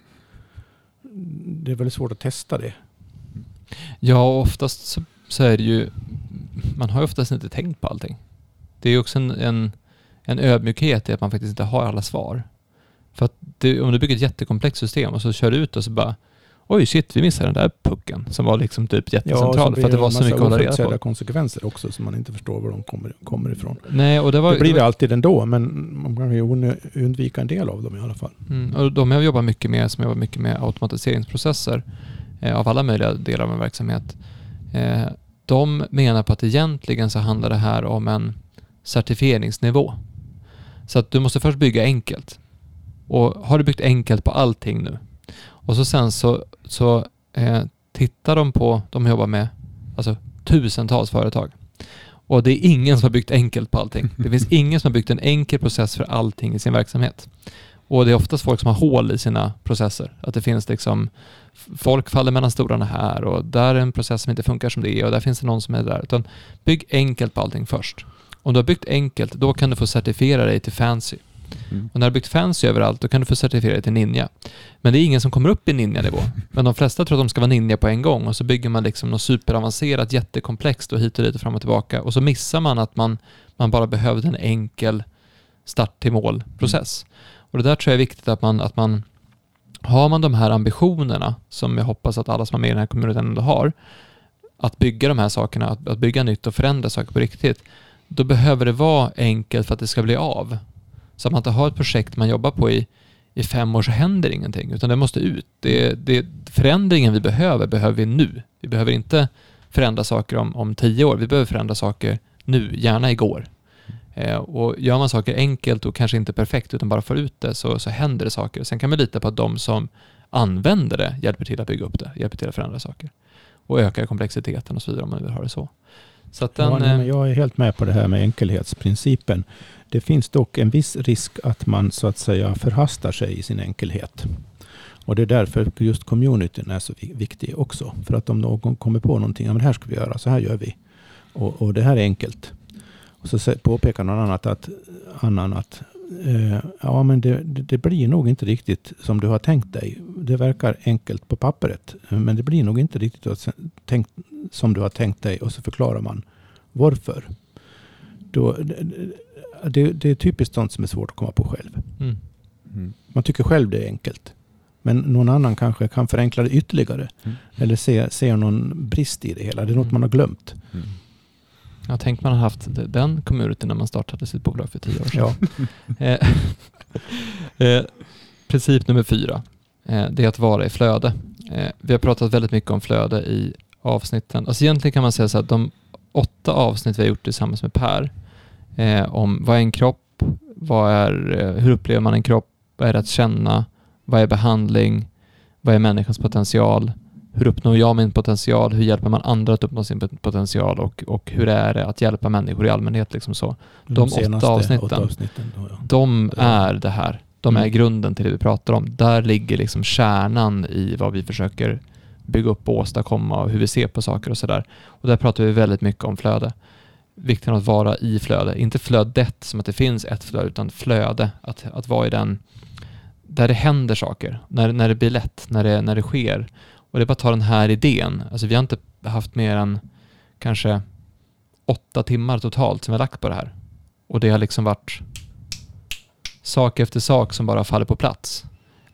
Det är väldigt svårt att testa det. Ja, oftast så, så är det ju... Man har ju oftast inte tänkt på allting. Det är ju också en, en, en ödmjukhet i att man faktiskt inte har alla svar. För att det, om du bygger ett jättekomplext system och så kör du ut och så bara Oj shit, vi missade den där pucken som var liksom typ jättecentral ja, för att det var så mycket att hålla reda på. konsekvenser också som man inte förstår var de kommer, kommer ifrån. Nej, och det, var, det blir det alltid ändå, men man kan ju undvika en del av dem i alla fall. Mm, och de jag jobbar mycket med, som jobbar mycket med automatiseringsprocesser eh, av alla möjliga delar av en verksamhet. Eh, de menar på att egentligen så handlar det här om en certifieringsnivå. Så att du måste först bygga enkelt. Och har du byggt enkelt på allting nu och så sen så, så eh, tittar de på, de jobbar med alltså, tusentals företag och det är ingen som har byggt enkelt på allting. Det finns ingen som har byggt en enkel process för allting i sin verksamhet. Och det är oftast folk som har hål i sina processer. Att det finns liksom, folk faller mellan stolarna här och där är en process som inte funkar som det är och där finns det någon som är där. Utan bygg enkelt på allting först. Om du har byggt enkelt, då kan du få certifiera dig till fancy. Mm. Och när du har byggt fancy överallt, då kan du få certifiera dig till ninja. Men det är ingen som kommer upp i ninja-nivå. Men de flesta tror att de ska vara ninja på en gång och så bygger man liksom något superavancerat, jättekomplext och hit och dit och fram och tillbaka. Och så missar man att man, man bara behövde en enkel start till mål-process. Mm. Och det där tror jag är viktigt att man, att man har man de här ambitionerna, som jag hoppas att alla som är med i den här kommunen ändå har, att bygga de här sakerna, att, att bygga nytt och förändra saker på riktigt, då behöver det vara enkelt för att det ska bli av. Så att man inte har ett projekt man jobbar på i, i fem år så händer ingenting, utan det måste ut. Det, det, förändringen vi behöver, behöver vi nu. Vi behöver inte förändra saker om, om tio år, vi behöver förändra saker nu, gärna igår. Eh, och gör man saker enkelt och kanske inte perfekt, utan bara får ut det, så, så händer det saker. Sen kan man lita på att de som använder det hjälper till att bygga upp det, hjälper till att förändra saker. Och ökar komplexiteten och så vidare om man vill ha det så. så den, ja, nej, eh, jag är helt med på det här med enkelhetsprincipen. Det finns dock en viss risk att man så att säga förhastar sig i sin enkelhet. Och det är därför just communityn är så viktig också. För att om någon kommer på någonting, ja men det här ska vi göra, så här gör vi. Och, och det här är enkelt. Och så påpekar någon annat att, annan att eh, ja, men det, det, blir nog inte riktigt som du har tänkt dig. Det verkar enkelt på pappret, men det blir nog inte riktigt tänkt, som du har tänkt dig. Och så förklarar man varför. Då, det, det, är typiskt sånt som är svårt att komma på själv. Mm. Mm. Man tycker själv det är enkelt. Men någon annan kanske kan förenkla det ytterligare. Mm. Eller ser se någon brist i det hela. Det är något mm. man har glömt. Mm. Ja, tänk man har haft den communityn när man startade sitt bolag för tio år sedan. Ja. Eh, eh, princip nummer fyra, eh, det är att vara i flöde. Vi har pratat väldigt mycket om flöde i avsnitten. Alltså egentligen kan man säga så att de åtta avsnitt vi har gjort tillsammans med Per eh, om vad är en kropp, vad är, eh, hur upplever man en kropp, vad är det att känna, vad är behandling, vad är människans potential, hur uppnår jag min potential, hur hjälper man andra att uppnå sin potential och, och hur är det att hjälpa människor i allmänhet. Liksom så. De, de åtta avsnitten, åtta avsnitten då, ja. de är det här. De är mm. grunden till det vi pratar om. Där ligger liksom kärnan i vad vi försöker bygga upp och åstadkomma och hur vi ser på saker och sådär. Och där pratar vi väldigt mycket om flöde vikten av att vara i flöde. Inte flödet som att det finns ett flöde, utan flöde. Att, att vara i den, där det händer saker, när, när det blir lätt, när det, när det sker. Och det är bara att ta den här idén. Alltså vi har inte haft mer än kanske åtta timmar totalt som vi har lagt på det här. Och det har liksom varit sak efter sak som bara faller på plats.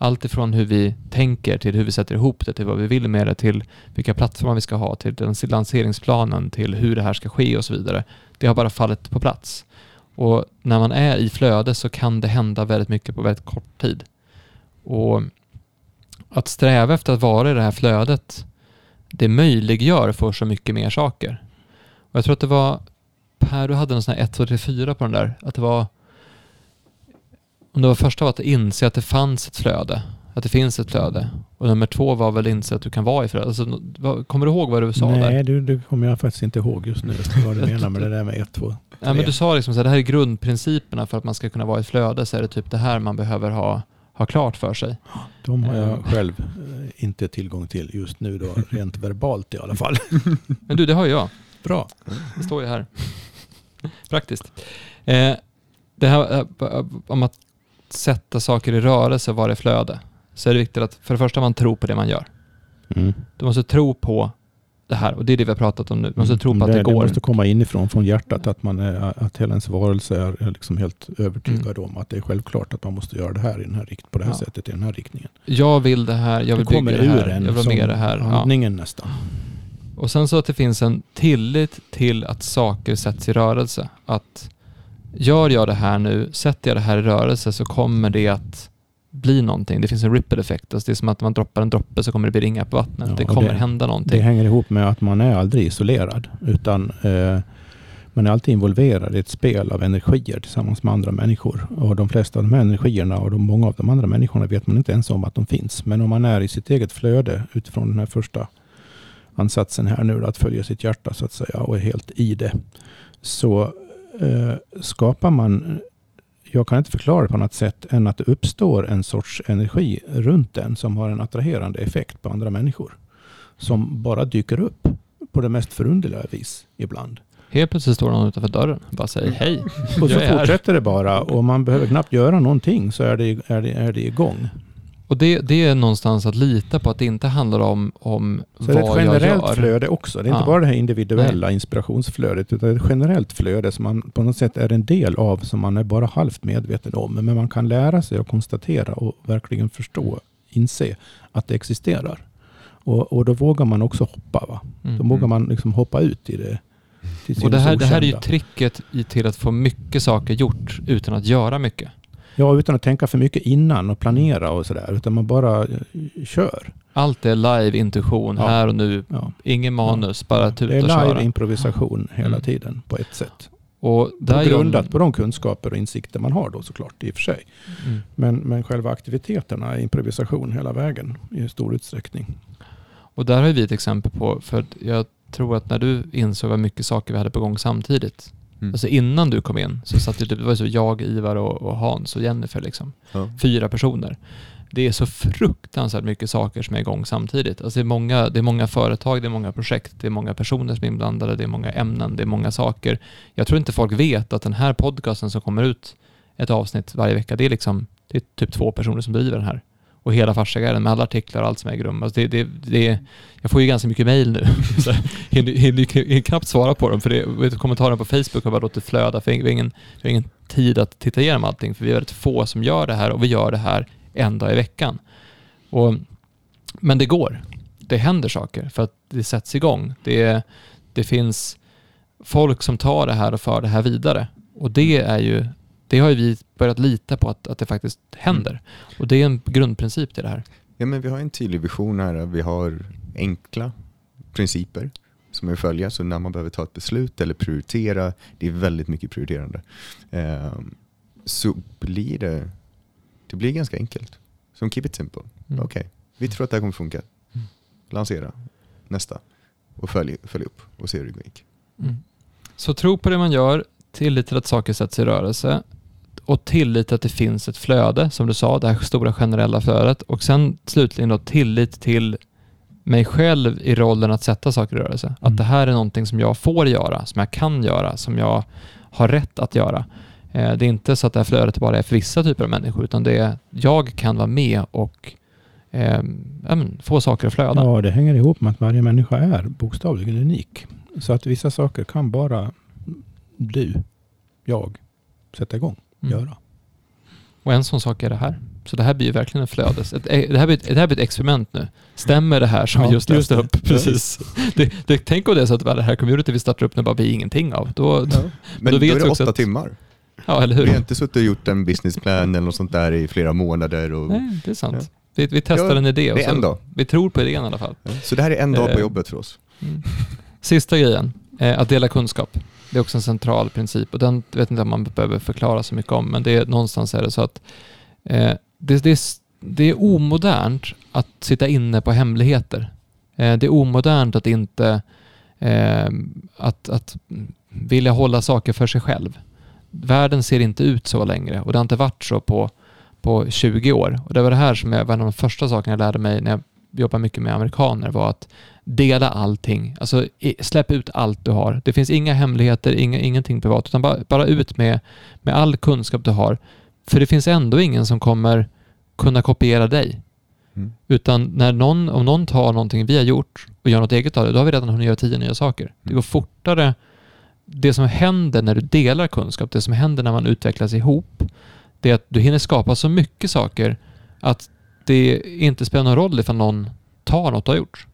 Allt ifrån hur vi tänker till hur vi sätter ihop det, till vad vi vill med det, till vilka plattformar vi ska ha, till den lanseringsplanen, till hur det här ska ske och så vidare. Det har bara fallit på plats. Och när man är i flöde så kan det hända väldigt mycket på väldigt kort tid. Och att sträva efter att vara i det här flödet, det möjliggör för så mycket mer saker. Och jag tror att det var Per, du hade en sån här 1, 2, 3, 4 på den där. Att det var om det var första var att inse att det fanns ett flöde, att det finns ett flöde. Och nummer två var väl inse att du kan vara i flöde. Alltså, kommer du ihåg vad du sa Nej, där? Nej, det, det kommer jag faktiskt inte ihåg just nu. Vad du menar med det där med ett, två, tre. Ja, men du sa liksom att det här är grundprinciperna för att man ska kunna vara i flöde. Så är det typ det här man behöver ha, ha klart för sig. De har jag själv eh, inte tillgång till just nu då, rent verbalt i alla fall. Men du, det har jag. Bra. Det står ju här. Praktiskt. Eh, det här eh, om att sätta saker i rörelse och vara i flöde, så är det viktigt att för det första man tror på det man gör. Mm. Du måste tro på det här och det är det vi har pratat om nu. Du måste tro på att det, det går. Det måste komma inifrån, från hjärtat, att, man är, att hela ens varelse är liksom helt övertygad Mm. om att det är självklart att man måste göra det här i den här på det här Ja. sättet, i den här riktningen. Jag vill det här, jag vill det bygga det här, jag vill ha med det här. Ja. andningen nästan. Och sen så att det finns en tillit till att saker sätts i rörelse. Att gör jag det här nu, sätter jag det här i rörelse så kommer det att bli någonting. Det finns en ripple effekt. Alltså det är som att man droppar en droppe så kommer det bli ringar på vattnet. Ja, det kommer det- hända Det någonting. hänger ihop med att man är aldrig isolerad, utan eh, man är alltid involverad i ett spel av energier tillsammans med andra människor. Och de flesta av de här energierna och de, många av de andra människorna vet man inte ens om att de finns. Men om man är i sitt eget flöde utifrån den här första ansatsen här nu, att följa sitt hjärta så att säga och är helt i det, så skapar man jag kan inte förklara det på annat sätt än att det uppstår en sorts energi runt den som har en attraherande effekt på andra människor. Som bara dyker upp på det mest förunderliga vis ibland. Helt plötsligt står någon utanför dörren och bara säger hej. Och så här. fortsätter det bara och man behöver knappt göra någonting så är det, är det, är det igång. Och det, det är någonstans att lita på att det inte handlar om, om Så det är ett vad jag generellt gör. flöde också. Det är inte Ja. bara det här individuella inspirationsflödet utan ett generellt flöde som man på något sätt är en del av som man är bara halvt medveten om. Men man kan lära sig att konstatera och verkligen förstå, inse att det existerar. Och, och då vågar man också hoppa. Va? Mm. Då vågar man liksom hoppa ut i det. Och det här, det här är ju tricket till att få mycket saker gjort utan att göra mycket. Ja, utan att tänka för mycket innan och planera och sådär. Utan man bara eh, kör. Allt är live intuition, Ja. här och nu. Ja. Ingen manus, bara tuta Det är och live köra. improvisation hela Mm. tiden på ett sätt. Och där Och grundat på de kunskaper och insikter man har då såklart i och för sig. Mm. Men, men själva aktiviteterna är improvisation hela vägen i stor utsträckning. Och där har vi ett exempel på, för jag tror att när du insåg vad mycket saker vi hade på gång samtidigt, Mm. alltså innan du kom in, så satt det, det var så jag, Ivar och, och Hans och Jennifer liksom. Ja. Fyra personer. Det är så fruktansvärt mycket saker som är igång samtidigt. Alltså det, är många, det är många företag, det är många projekt, det är många personer som är inblandade, det är många ämnen, det är många saker. Jag tror inte folk vet att den här podcasten som kommer ut ett avsnitt varje vecka, det är liksom det är typ två personer som driver den här. Och hela Farsaguiden med alla artiklar och allt som äger rum. Alltså det, det, det jag får ju ganska mycket mail nu. Så jag hinner, hinner, hinner knappt svara på dem. För det, vet, kommentarerna på Facebook har bara låtit flöda. För vi har ingen, vi har ingen tid att titta igenom allting. För vi är väldigt få som gör det här och vi gör det här en dag i veckan. Och, men det går. Det händer saker för att det sätts igång. Det, det finns folk som tar det här och för det här vidare. Och det är ju det har ju vi börjat lita på att, att det faktiskt händer. Och det är en grundprincip till det här. Ja, men vi har en tydlig vision här. Vi har enkla principer som vi följer. Så när man behöver ta ett beslut eller prioritera, det är väldigt mycket prioriterande, ehm, så blir det, det blir ganska enkelt. Som keep it simple. Mm. Okej, vi tror att det här kommer funka. Mm. Lansera nästa och följ, följ upp och se hur det gick. Mm. Så tro på det man gör, tillit till att saker sätts i rörelse och tillit till att det finns ett flöde, som du sa, det här stora generella flödet. Och sen slutligen då tillit till mig själv i rollen att sätta saker i rörelse. Mm. Att det här är någonting som jag får göra, som jag kan göra, som jag har rätt att göra. Eh, det är inte så att det här flödet bara är för vissa typer av människor, utan det är jag kan vara med och eh, få saker att flöda. Ja, det hänger ihop med att varje människa är bokstavligen unik. Så att vissa saker kan bara du, jag, sätta igång, Mm. göra. Och en sån sak är det här. Så det här blir ju verkligen en flödes... Ett, eh, det, här blir, ett- det här blir ett experiment nu. Stämmer det här som Ja, vi just läste upp? Precis. Det, det, tänk om det är så att det här community vi startar upp nu bara blir ingenting av. Då, Men då då, vet är vi det åtta att- timmar. ja, eller hur? Vi har inte suttit och gjort en businessplan eller något sånt där i flera månader. Och, Nej, det är sant. Ja. Vi, vi testar Ja, en idé och det är så, en dag. vi tror på idén i alla fall. Så det här är en dag Eh, på jobbet för oss. Mm. Sista grejen, eh, att dela kunskap. Det är också en central princip och den vet inte om man behöver förklara så mycket om, men det är, någonstans är det så att eh, det, det, är, det är omodernt att sitta inne på hemligheter. Eh, det är omodernt att inte eh, att, att vilja hålla saker för sig själv. Världen ser inte ut så längre och det har inte varit så på, på 20 år. Och det var det här som jag, var en av de första sakerna jag lärde mig när jag jobbade mycket med amerikaner var att dela allting. Alltså släpp ut allt du har. Det finns inga hemligheter, inga, ingenting privat, utan bara, bara ut med, med all kunskap du har. För det finns ändå ingen som kommer kunna kopiera dig. Mm. Utan när någon, om någon tar någonting vi har gjort och gör något eget av det, då har vi redan hunnit göra tio nya saker. Det Mm. går fortare. Det som händer när du delar kunskap, det som händer när man utvecklas ihop, det är att du hinner skapa så mycket saker att det inte spelar någon roll ifall någon tar något du har gjort.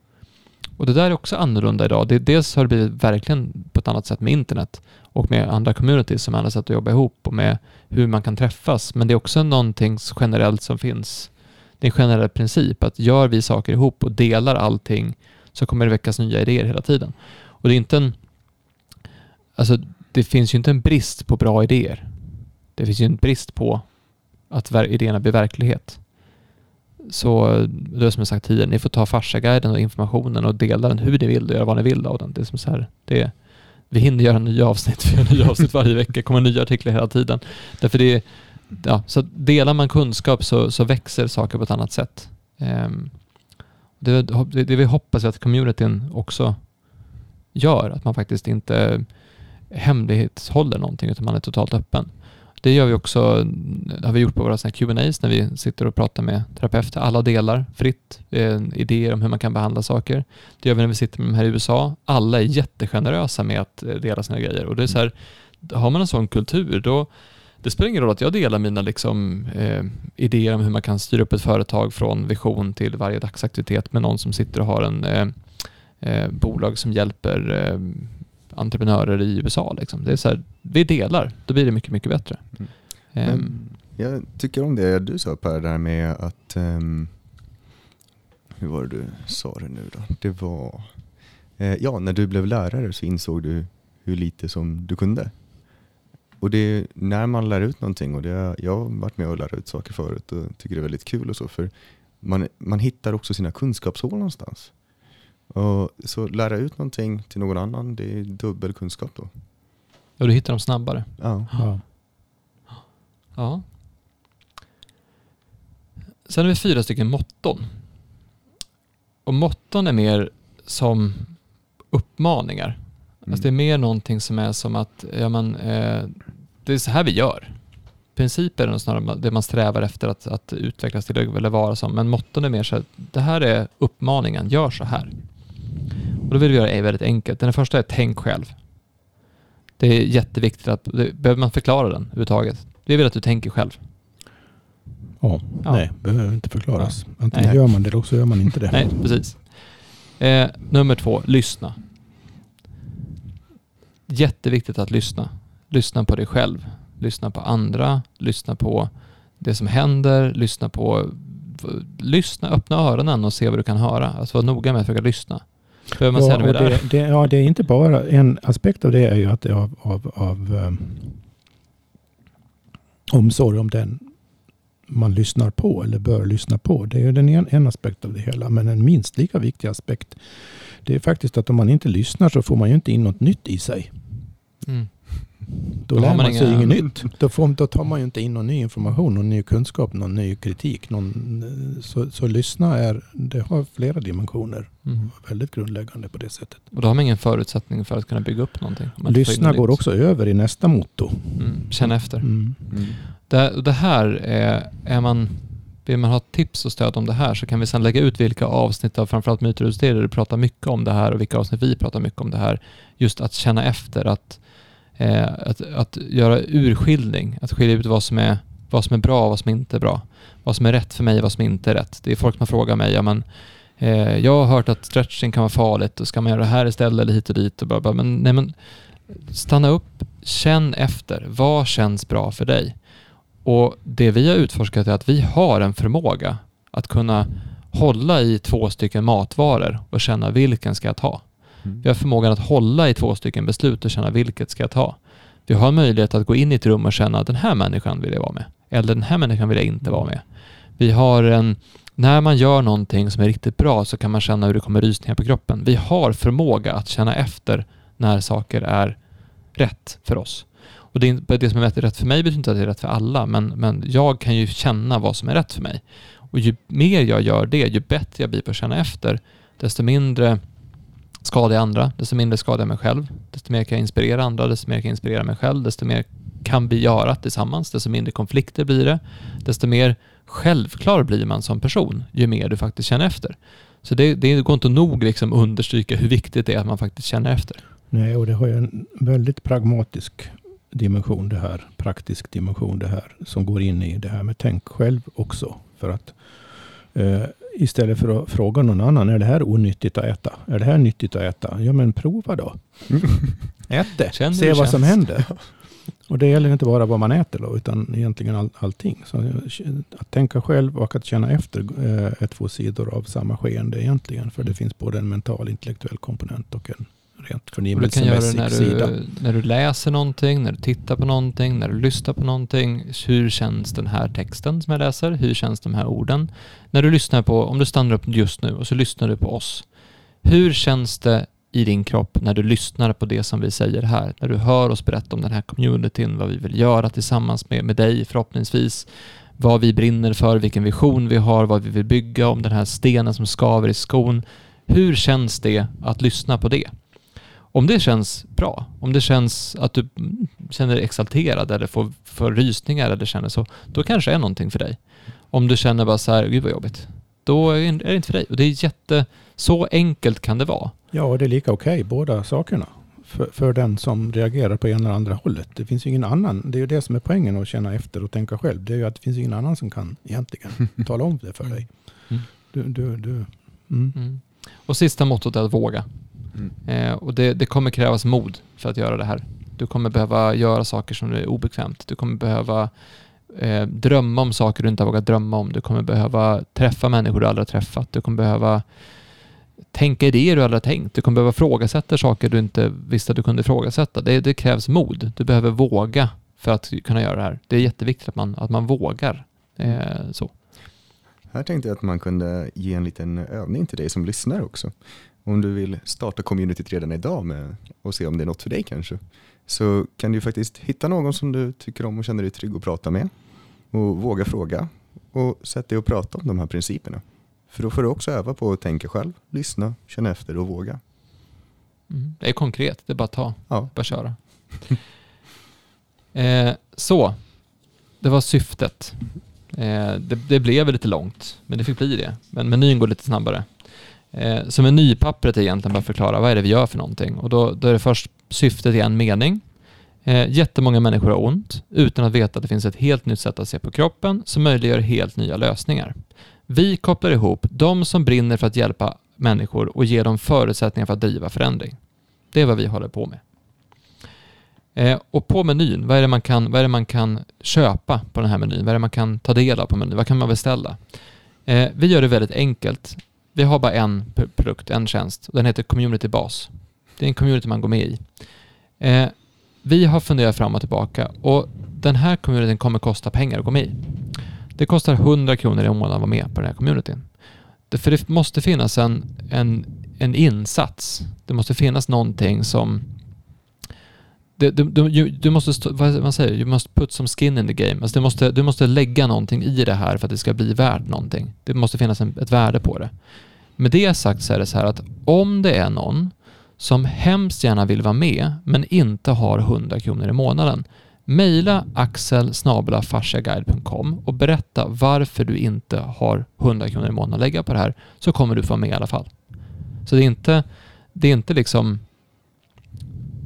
Och det där är också annorlunda idag. Det, dels har det blivit verkligen på ett annat sätt med internet och med andra communities som andra sätt att jobba ihop och med hur man kan träffas. Men det är också någonting generellt som finns. Det är en generell princip att gör vi saker ihop och delar allting så kommer det väckas nya idéer hela tiden. Och det är inte en... Alltså, det finns ju inte en brist på bra idéer. Det finns ju en brist på att idéerna blir verklighet. Så det är som jag sagt tidigare, ni får ta farsaguiden och informationen och dela den hur ni vill och göra vad ni vill av den. Det är som så här, det, vi hinner göra nya avsnitt, vi gör nya avsnitt varje vecka, det kommer nya artiklar hela tiden. Därför det är, ja, så delar man kunskap så, så växer saker på ett annat sätt. Um, det, det, det vi hoppas att communityn också gör, att man faktiskt inte hemlighetshåller någonting utan man är totalt öppen. Det gör vi också, har vi gjort på våra Q&As när vi sitter och pratar med terapeuter. Alla delar fritt eh, idéer om hur man kan behandla saker. Det gör vi när vi sitter med de här i USA. Alla är jättegenerösa med att eh, dela sina grejer. Och det är så här, har man en sån kultur då det spelar ingen roll att jag delar mina liksom, eh, idéer om hur man kan styra upp ett företag från vision till varje dagsaktivitet med någon som sitter och har en eh, eh, bolag som hjälper eh, entreprenörer i USA. Liksom. Det är så här, vi delar, då blir det mycket, mycket bättre. Mm. Men jag tycker om det du sa Per, där med att... ehm, hur var det du sa det nu då? Det var... Eh, ja, när du blev lärare så insåg du hur lite som du kunde. Och det är när man lär ut någonting, och det, jag har varit med och lärt ut saker förut och tycker det är väldigt kul och så, för man, man hittar också sina kunskapshål någonstans. Och så lära ut någonting till någon annan, det är dubbel kunskap då. och du hittar dem snabbare. Ja. Ja. Ja. Sen har vi fyra stycken motton. Och motton är mer som uppmaningar. Alltså det är mer någonting som är som att ja, men, eh, det är så här vi gör. Principer är snarare det man strävar efter att, att utvecklas till eller vara som. Men motton är mer så här, det här är uppmaningen, gör så här. Och då vill vi göra det väldigt enkelt. Den första är tänk själv. Det är jätteviktigt att, det, behöver man förklara den överhuvudtaget? Vi vill att du tänker själv. Ja. Ja. Nej, behöver inte förklaras. Antingen Nej. gör man det eller också gör man inte det. Nej, precis. Eh, nummer två, lyssna. Jätteviktigt att lyssna. Lyssna på dig själv. Lyssna på andra. Lyssna på det som händer. Lyssna på... Lyssna, öppna öronen och se vad du kan höra. Alltså vara noga med att försöka lyssna. Behöver man och där? det, det, ja, det är inte bara en aspekt av det är ju att det av, av, av um, omsorg om den man lyssnar på eller bör lyssna på. Det är ju den en, en aspekt av det hela. Men en minst lika viktig aspekt det är faktiskt att om man inte lyssnar så får man ju inte in något nytt i sig. Mm. Då, Då lär man man sig inga- inget nytt. Då, får, då tar man ju inte in någon ny information, någon ny kunskap, någon ny kritik. Någon, så, så lyssna är, det har flera dimensioner. Mm. Väldigt grundläggande på det sättet. Och då har man ingen förutsättning för att kunna bygga upp någonting. Lyssna går nytt. också över i nästa motto. Mm. Känn efter. Mm. Mm. Det, det här är, är man, vill man ha tips och stöd om det här så kan vi sedan lägga ut vilka avsnitt av framförallt Myter och du pratar mycket om det här och vilka avsnitt vi pratar mycket om det här. Just att känna efter, att, eh, att, att göra urskiljning, att skilja ut vad som, är, vad som är bra och vad som inte är bra. Vad som är rätt för mig och vad som inte är rätt. Det är folk som frågar mig, ja men eh, jag har hört att stretching kan vara farligt och ska man göra det här istället eller hit och dit och bara, bara men nej men stanna upp, känn efter. Vad känns bra för dig? Och det vi har utforskat är att vi har en förmåga att kunna hålla i två stycken matvaror och känna vilken ska jag ta. Vi har förmågan att hålla i två stycken beslut och känna vilket ska jag ta. Vi har möjlighet att gå in i ett rum och känna att den här människan vill jag vara med. Eller den här människan vill jag inte vara med. Vi har en, när man gör någonting som är riktigt bra så kan man känna hur det kommer rysningar på kroppen. Vi har förmåga att känna efter när saker är rätt för oss. Och det, det som är rätt för mig betyder inte att det är rätt för alla, men, men jag kan ju känna vad som är rätt för mig. Och ju mer jag gör det, ju bättre jag blir på att känna efter, desto mindre skadar jag andra, desto mindre skadar jag mig själv, desto mer kan jag inspirera andra, desto mer kan jag inspirera mig själv, desto mer kan vi göra tillsammans, desto mindre konflikter blir det, desto mer självklar blir man som person, ju mer du faktiskt känner efter. Så det, det går inte nog liksom understryka hur viktigt det är att man faktiskt känner efter. Nej, och det har ju en väldigt pragmatisk dimension det här. Praktisk dimension det här. Som går in i det här med tänk själv också. För att eh, istället för att fråga någon annan, är det här onyttigt att äta? Är det här nyttigt att äta? Ja men prova då. Ät det. Se vad som känns. händer. Och det gäller inte bara vad man äter då, utan egentligen all, allting. Så att tänka själv och att känna efter eh, är två sidor av samma skeende egentligen. För det finns både en mental intellektuell komponent och en rent Och du kan göra det när sida. du, när du läser någonting, när du tittar på någonting, när du lyssnar på någonting. Hur känns den här texten som jag läser? Hur känns de här orden? När du lyssnar på, om du stannar upp just nu och så lyssnar du på oss. Hur känns det i din kropp när du lyssnar på det som vi säger här? När du hör oss berätta om den här communityn, vad vi vill göra tillsammans med, med dig förhoppningsvis. Vad vi brinner för, vilken vision vi har, vad vi vill bygga, om den här stenen som skaver i skon. Hur känns det att lyssna på det? Om det känns bra, om det känns att du känner dig exalterad eller får, får rysningar eller känner så, då kanske det är någonting för dig. Om du känner bara så här, gud vad jobbigt, då är det inte för dig. Och det är jätte, så enkelt kan det vara. Ja, och det är lika okej, båda sakerna. För, för den som reagerar på ena eller andra hållet. Det finns ju ingen annan. Det är ju det som är poängen att känna efter och tänka själv. Det är ju att det finns ingen annan som kan egentligen tala om det för dig. Mm. Du, du, du. Mm. Mm. Och sista mottot är att våga. Mm. Eh, och det, det kommer krävas mod för att göra det här. Du kommer behöva göra saker som är obekvämt. Du kommer behöva eh, drömma om saker du inte har vågat drömma om. Du kommer behöva träffa människor du aldrig har träffat. Du kommer behöva tänka idéer du aldrig har tänkt. Du kommer behöva ifrågasätta saker du inte visste att du kunde ifrågasätta. Det, det krävs mod. Du behöver våga för att kunna göra det här. Det är jätteviktigt att man, att man vågar. Eh, så. Här tänkte jag att man kunde ge en liten övning till dig som lyssnar också. Om du vill starta communityt redan idag med, och se om det är något för dig kanske. Så kan du faktiskt hitta någon som du tycker om och känner dig trygg att prata med. Och våga fråga. Och sätt dig och prata om de här principerna. För då får du också öva på att tänka själv, lyssna, känna efter och våga. Mm. Det är konkret. Det är bara att ta. Ja. Bara köra. eh, så, det var syftet. Eh, det, det blev lite långt, men det fick bli det. Men menyn går lite snabbare. Eh, så menypappret är egentligen bara förklara vad är det vi gör för någonting. Och då, då är det först syftet i en mening. Eh, jättemånga människor har ont utan att veta att det finns ett helt nytt sätt att se på kroppen som möjliggör helt nya lösningar. Vi kopplar ihop de som brinner för att hjälpa människor och ge dem förutsättningar för att driva förändring. Det är vad vi håller på med. Eh, och på menyn, vad är, det man kan, vad är det man kan köpa på den här menyn? Vad är det man kan ta del av på menyn? Vad kan man beställa? Eh, vi gör det väldigt enkelt. Vi har bara en produkt, en tjänst. och Den heter Community Bas. Det är en community man går med i. Eh, vi har funderat fram och tillbaka och den här communityn kommer kosta pengar att gå med i. Det kostar 100 kronor i månaden att vara med på den här communityn. Det, för det måste finnas en, en, en insats. Det måste finnas någonting som det, du, du, du måste, stå, vad man säger, you must put some skin in the game. Alltså du, måste, du måste lägga någonting i det här för att det ska bli värt någonting. Det måste finnas en, ett värde på det. Med det sagt så är det så här att om det är någon som hemskt gärna vill vara med men inte har 100 kronor i månaden. Mejla axel och berätta varför du inte har 100 kronor i månaden att lägga på det här så kommer du få vara med i alla fall. Så det är inte, det är inte liksom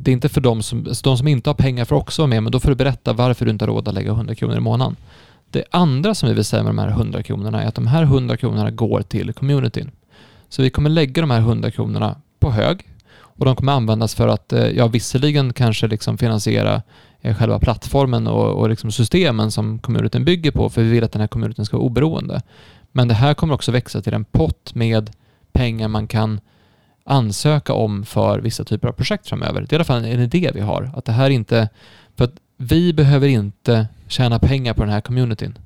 det är inte för de som, alltså de som inte har pengar för också vara med, men då får du berätta varför du inte har råd att lägga 100 kronor i månaden. Det andra som vi vill säga med de här 100 kronorna är att de här 100 kronorna går till communityn. Så vi kommer lägga de här 100 kronorna på hög och de kommer användas för att, eh, ja visserligen kanske liksom finansiera eh, själva plattformen och, och liksom systemen som communityn bygger på, för vi vill att den här communityn ska vara oberoende. Men det här kommer också växa till en pott med pengar man kan ansöka om för vissa typer av projekt framöver. Det är i alla fall en idé vi har. Att det här inte... För att vi behöver inte tjäna pengar på den här communityn.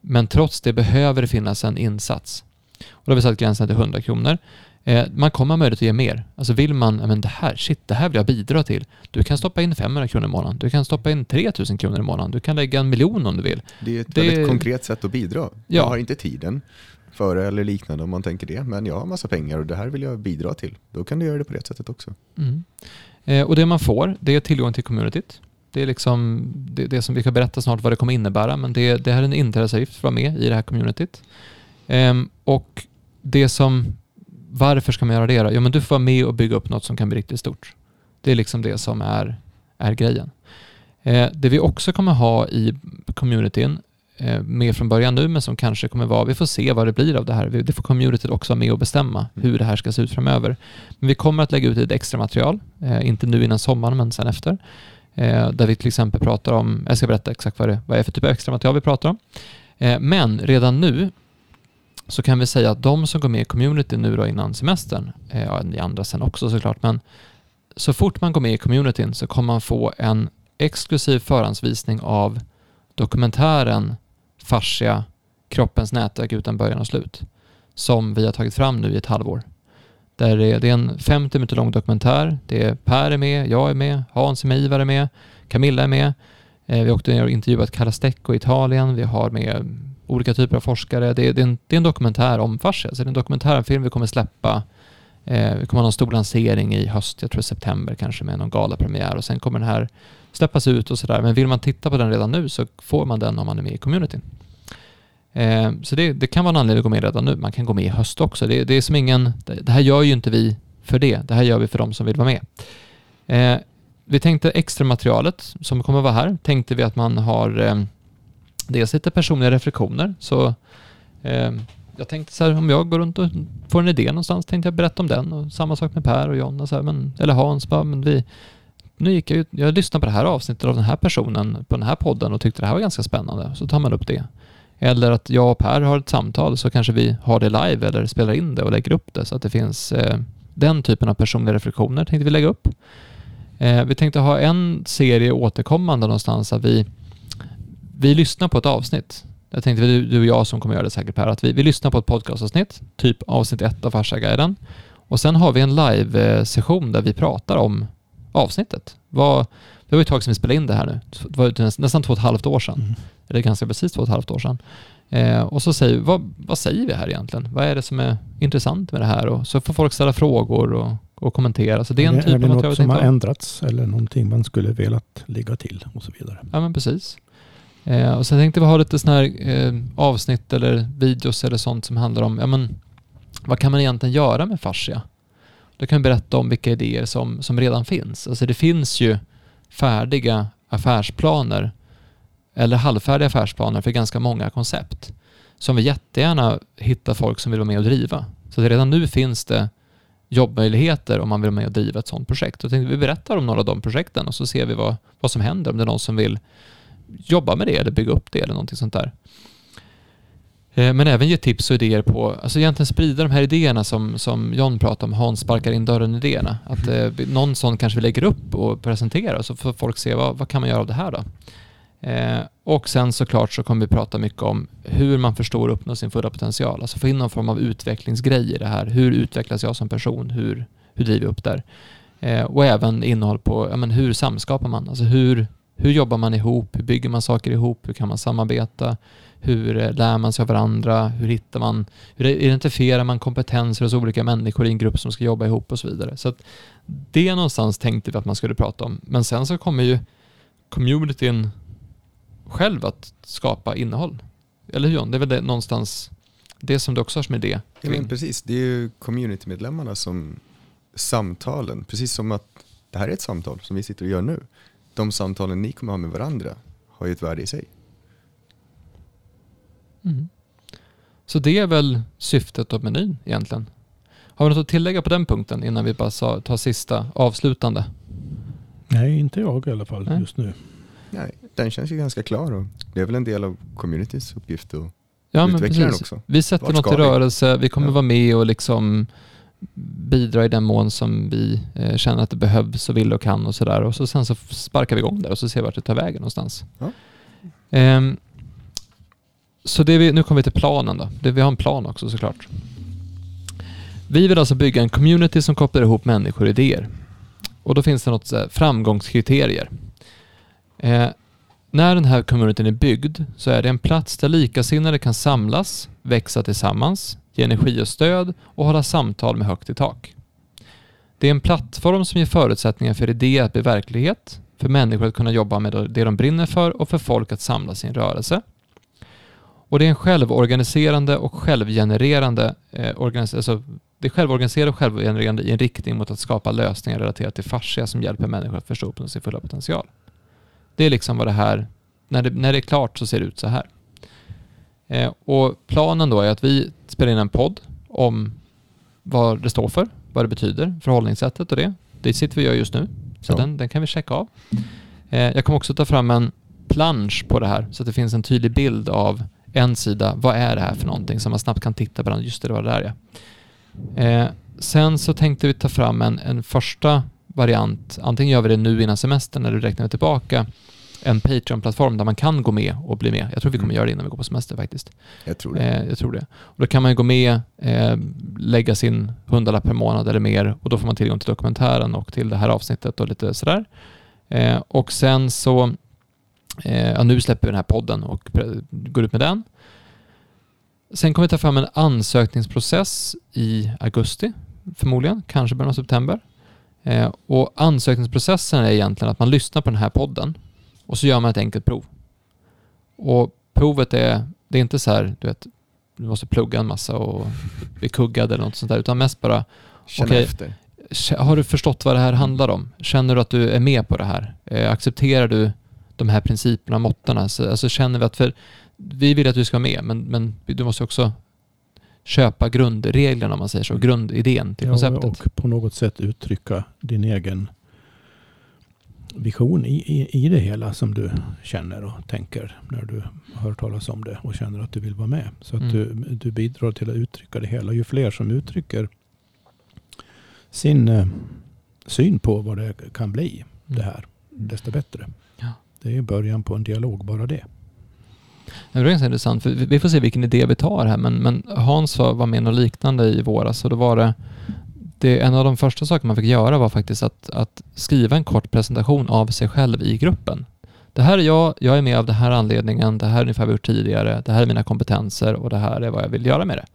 Men trots det behöver det finnas en insats. Och då har vi satt gränsen till 100 kronor. Eh, man kommer ha möjlighet att ge mer. Alltså vill man, men det här, shit, det här vill jag bidra till. Du kan stoppa in 500 kronor i månaden. Du kan stoppa in 3000 kronor i månaden. Du kan lägga en miljon om du vill. Det är ett det... väldigt konkret sätt att bidra. Ja. Jag har inte tiden för det eller liknande om man tänker det. Men jag har massa pengar och det här vill jag bidra till. Då kan du göra det på det sättet också. Mm. Eh, och det man får, det är tillgång till communityt. Det är liksom det, det, som vi kan berätta snart vad det kommer innebära, men det, det här är en inträdesavgift för att vara med i det här communityt. Eh, och det som, varför ska man göra det då? Jo, men du får vara med och bygga upp något som kan bli riktigt stort. Det är liksom det som är, är grejen. Eh, det vi också kommer ha i communityn Eh, med från början nu, men som kanske kommer vara, vi får se vad det blir av det här. Det får communityt också vara med och bestämma mm. hur det här ska se ut framöver. Men vi kommer att lägga ut ett extra material, eh, inte nu innan sommaren, men sen efter. Eh, där vi till exempel pratar om, jag ska berätta exakt vad det, vad det är för typ av extra material vi pratar om. Men redan nu så kan vi säga att de som går med i community nu då innan semestern, eh, ja, ni andra sen också såklart, men så fort man går med i communityn så kommer man få en exklusiv förhandsvisning av dokumentären fascia, kroppens nätverk utan början och slut, som vi har tagit fram nu i ett halvår. Där det, är, det är en 50 minuter lång dokumentär. Det är Per är med, jag är med, Hans är med, Ivar är med, Camilla är med. Eh, vi har också intervjuat Carla Stecco i Italien. Vi har med olika typer av forskare. Det är, det är, en, det är en dokumentär om fascia, så det är en dokumentärfilm vi kommer släppa. Eh, vi kommer ha någon stor lansering i höst, jag tror september kanske, med någon galapremiär och sen kommer den här släppas ut och sådär. Men vill man titta på den redan nu så får man den om man är med i communityn. Eh, så det, det, kan vara en anledning att gå med redan nu. Man kan gå med i höst också. Det, det är som ingen, det här gör ju inte vi för det. Det här gör vi för de som vill vara med. Eh, vi tänkte extra materialet som kommer vara här, tänkte vi att man har eh, dels lite personliga reflektioner. Så eh, jag tänkte så här, om jag går runt och får en idé någonstans, tänkte jag berätta om den. Och samma sak med Per och John, och så här, men, eller Hans. Bara, men vi, nu gick jag ut, jag lyssnade på det här avsnittet av den här personen på den här podden och tyckte det här var ganska spännande. Så tar man upp det. Eller att jag och Per har ett samtal så kanske vi har det live eller spelar in det och lägger upp det så att det finns eh, den typen av personliga reflektioner tänkte vi lägga upp. Eh, vi tänkte ha en serie återkommande någonstans att vi, vi lyssnar på ett avsnitt. Jag tänkte du, du och jag som kommer göra det säkert Per, att vi, vi lyssnar på ett podcastavsnitt, typ avsnitt ett av Farsa-guiden. Och sen har vi en live-session där vi pratar om avsnittet. Vad, det var ett tag sedan vi spelade in det här nu. Det var nästan två och ett halvt år sedan. Mm. Eller ganska precis två och ett halvt år sedan. Eh, och så säger vi, vad, vad säger vi här egentligen? Vad är det som är intressant med det här? Och så får folk ställa frågor och, och kommentera. Så det är en är, typ är det av något som har ändrats eller någonting man skulle velat lägga till och så vidare? Ja men precis. Eh, och sen tänkte vi ha lite sådana här eh, avsnitt eller videos eller sånt som handlar om, ja men vad kan man egentligen göra med fascia? Då kan vi berätta om vilka idéer som, som redan finns. Alltså det finns ju färdiga affärsplaner eller halvfärdiga affärsplaner för ganska många koncept som vi jättegärna hittar folk som vill vara med och driva. Så redan nu finns det jobbmöjligheter om man vill vara med och driva ett sådant projekt. Då tänkte vi berättar om några av de projekten och så ser vi vad, vad som händer om det är någon som vill jobba med det eller bygga upp det eller någonting sånt där. Eh, men även ge tips och idéer på, alltså egentligen sprida de här idéerna som, som John pratade om, Hans sparkar in dörren-idéerna. Att eh, någon sån kanske vi lägger upp och presenterar så får folk se vad, vad kan man göra av det här då? Eh, och sen såklart så kommer vi prata mycket om hur man förstår och uppnår sin fulla potential. Alltså få in någon form av utvecklingsgrej i det här. Hur utvecklas jag som person? Hur, hur driver jag upp där? Eh, och även innehåll på ja, men hur samskapar man? Alltså hur, hur jobbar man ihop? Hur bygger man saker ihop? Hur kan man samarbeta? Hur eh, lär man sig av varandra? Hur hittar man, hur identifierar man kompetenser hos olika människor i en grupp som ska jobba ihop och så vidare. Så att det någonstans tänkte vi att man skulle prata om. Men sen så kommer ju communityn själv att skapa innehåll. Eller hur John? Det är väl det, någonstans det som du också har som idé? Ja, men precis, det är ju communitymedlemmarna som samtalen, precis som att det här är ett samtal som vi sitter och gör nu. De samtalen ni kommer ha med varandra har ju ett värde i sig. Mm. Så det är väl syftet av menyn egentligen. Har vi något att tillägga på den punkten innan vi bara tar sista avslutande? Nej, inte jag i alla fall Nej. just nu. Nej, den känns ju ganska klar och det är väl en del av communities uppgift att ja, utveckla den också. Vi sätter Vart något i rörelse, vi kommer ja. vara med och liksom bidra i den mån som vi eh, känner att det behövs och vill och kan och sådär. Och så sen så sparkar vi igång det och så ser vi vart det tar vägen någonstans. Ja. Um, så det vi, nu kommer vi till planen då. Det, vi har en plan också såklart. Vi vill alltså bygga en community som kopplar ihop människor och idéer. Och då finns det något så framgångskriterier. Eh, när den här communityn är byggd så är det en plats där likasinnade kan samlas, växa tillsammans, ge energi och stöd och hålla samtal med högt i tak. Det är en plattform som ger förutsättningar för idéer att bli verklighet, för människor att kunna jobba med det de brinner för och för folk att samlas i en rörelse. Och det är en självorganiserande och självgenererande eh, organis alltså, det är självorganiserande och självgenererande i en riktning mot att skapa lösningar relaterat till fascia som hjälper människor att förstå på sin fulla potential. Det är liksom vad det här, när det, när det är klart så ser det ut så här. Eh, och planen då är att vi spelar in en podd om vad det står för, vad det betyder, förhållningssättet och det. Det sitter vi och gör just nu, så ja. den, den kan vi checka av. Eh, jag kommer också ta fram en plansch på det här så att det finns en tydlig bild av en sida, vad är det här för någonting, så man snabbt kan titta på just det, det var det där ja. Eh, sen så tänkte vi ta fram en, en första variant, antingen gör vi det nu innan semestern eller räknar vi tillbaka, en Patreon-plattform där man kan gå med och bli med. Jag tror vi kommer mm. göra det innan vi går på semester faktiskt. Jag tror det. Eh, jag tror det. Och då kan man gå med, eh, lägga sin hundralapp per månad eller mer och då får man tillgång till dokumentären och till det här avsnittet och lite sådär. Eh, och sen så, eh, ja, nu släpper vi den här podden och går ut med den. Sen kommer vi ta fram en ansökningsprocess i augusti, förmodligen, kanske början av september. Eh, och ansökningsprocessen är egentligen att man lyssnar på den här podden och så gör man ett enkelt prov. Och provet är, det är inte så här, du vet, du måste plugga en massa och bli kuggad eller något sånt där, utan mest bara Känna okay, efter. Har du förstått vad det här handlar om? Känner du att du är med på det här? Eh, accepterar du de här principerna, måtterna? alltså känner vi att, för vi vill att du ska vara med, men, men du måste också köpa grundreglerna om man säger så, grundidén till ja, konceptet. Och på något sätt uttrycka din egen vision i, i, i det hela som du känner och tänker när du hör talas om det och känner att du vill vara med. Så att mm. du, du bidrar till att uttrycka det hela. Ju fler som uttrycker sin eh, syn på vad det kan bli, mm. det här, desto bättre. Ja. Det är början på en dialog, bara det. Det är ganska intressant, för vi får se vilken idé vi tar här, men, men Hans var med något liknande i våras och då var det det, en av de första sakerna man fick göra var faktiskt att, att, skriva en kort presentation av sig själv i gruppen. Det här är jag, jag är med av den här anledningen, det här är ungefär vad jag gjort tidigare, det här är mina kompetenser och det här är vad jag vill göra med det.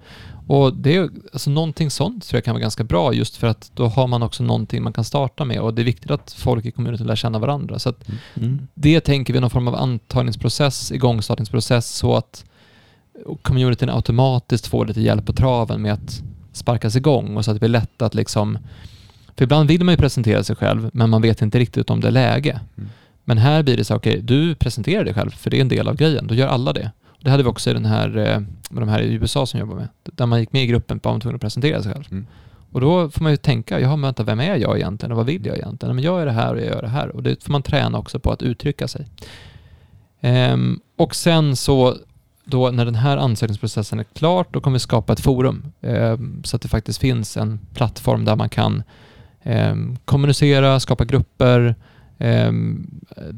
Och det är alltså någonting sånt tror jag kan vara ganska bra just för att då har man också någonting man kan starta med och det är viktigt att folk i kommunen lär känna varandra. Så att mm. det tänker vi någon form av antagningsprocess, igångstartningsprocess så att communityn automatiskt får lite hjälp på traven med att sparkas igång och så att det blir lätt att liksom... För ibland vill man ju presentera sig själv, men man vet inte riktigt om det är läge. Mm. Men här blir det så, okej, okay, du presenterar dig själv, för det är en del av grejen. Då gör alla det. Det hade vi också i den här, eh, med de här i USA som jobbar med. Där man gick med i gruppen var man tvungen att presentera sig själv. Mm. Och då får man ju tänka, jaha, men vänta, vem är jag egentligen och vad vill jag egentligen? Men jag är det här och jag gör det här. Och det får man träna också på att uttrycka sig. Um, och sen så då när den här ansökningsprocessen är klar, då kommer vi skapa ett forum eh, så att det faktiskt finns en plattform där man kan eh, kommunicera, skapa grupper, eh,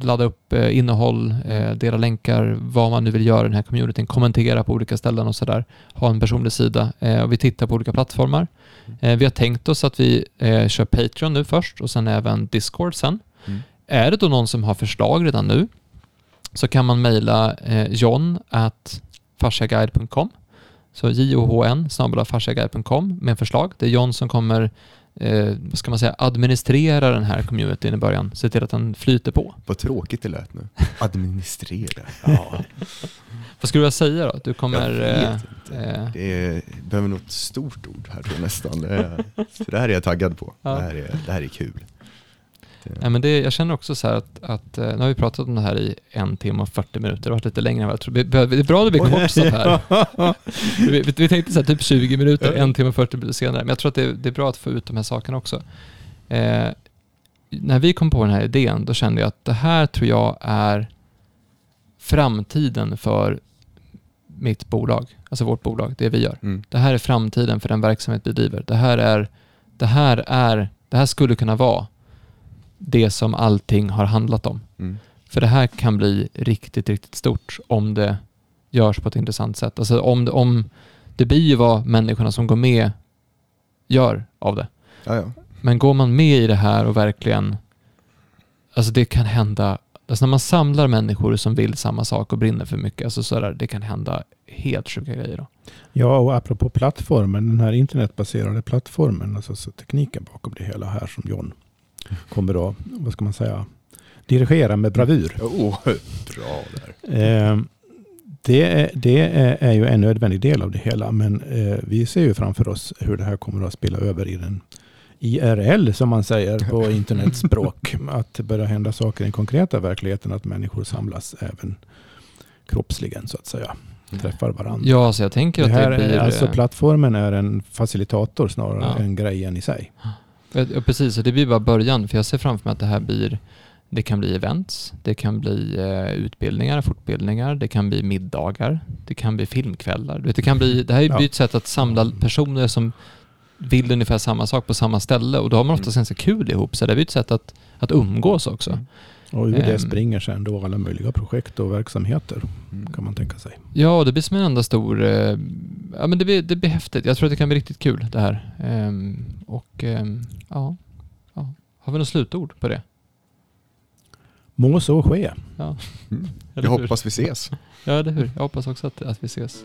ladda upp eh, innehåll, eh, dela länkar, vad man nu vill göra i den här communityn, kommentera på olika ställen och sådär. Ha en personlig sida. Eh, och vi tittar på olika plattformar. Vi har tänkt oss att vi kör Patreon nu först och sen även Discord sen. Mm. Är det då någon som har förslag redan nu så kan man mejla eh, john at fasciaguide.com så john fasciaguide.com med förslag. Det är John som kommer eh, vad ska man säga, administrera den här communityn i början. Se till att den flyter på. Vad tråkigt det lät nu. Administrera. Ja. Vad skulle du säga då? Du Jag kommer... vet eh, inte. eh, Det är, behöver något stort ord här tror jag nästan. Det, är, så det här är jag taggad på. Ja. Det, här är, det här är kul. Det, Nej, men det, jag känner också så här att, att eh, nu har vi pratat om det här i en timme och 40 minuter. Det har varit lite längre än vad jag tror. Det är bra att det blir kortsatt här. vi, vi tänkte så här, typ 20 minuter, en timme och 40 minuter senare. Men jag tror att det, det är bra att få ut de här sakerna också. Eh, när vi kom på den här idén, då kände jag att det här tror jag är framtiden för mitt bolag, alltså vårt bolag, det vi gör. mm. Det här är framtiden för den verksamhet vi driver. Det här är, det här är, det här skulle kunna vara det som allting har handlat om. Mm. För det här kan bli riktigt, riktigt stort om det görs på ett intressant sätt. Alltså om det, om, det blir ju vad människorna som går med gör av det. Ja, ja. Men går man med i det här och verkligen, alltså det kan hända, alltså när man samlar människor som vill samma sak och brinner för mycket, alltså så där, det kan hända helt sjuka grejer då. ja, och apropå plattformen, den här internetbaserade plattformen, alltså så tekniken bakom det hela här som John kommer att, vad ska man säga, dirigera med bravur. Oh, bra där. Eh, det, är, det är, ju en nödvändig del av det hela, men eh, vi ser ju framför oss hur det här kommer att spela över i den IRL som man säger på internetspråk. Att det börjar hända saker i den konkreta verkligheten, att människor samlas även kroppsligen så att säga. Träffar varandra. Ja, så jag tänker det att här det blir... är, alltså eh, plattformen är en facilitator snarare Ja. än grejen i sig. Ja, precis, och det blir bara början. För jag ser framför mig att det här blir, det kan bli events, det kan bli eh, utbildningar, fortbildningar, det kan bli middagar, det kan bli filmkvällar. Det, kan bli, det här Ja. blir ett sätt att samla personer som vill ungefär samma sak på samma ställe och då har man oftast ganska kul ihop. Så det blir ett sätt att, att umgås också. Och ur det Ehm. springer sen då alla möjliga projekt och verksamheter Mm. kan man tänka sig. Ja, det blir som en enda stor... Eh, ja, men det blir, det blir häftigt. Jag tror att det kan bli riktigt kul det här. Ehm, och ehm, ja, ja, har vi något slutord på det? Må så ske. Ja. Mm. Jag hoppas vi ses. Ja, eller hur? Jag hoppas också att, att vi ses.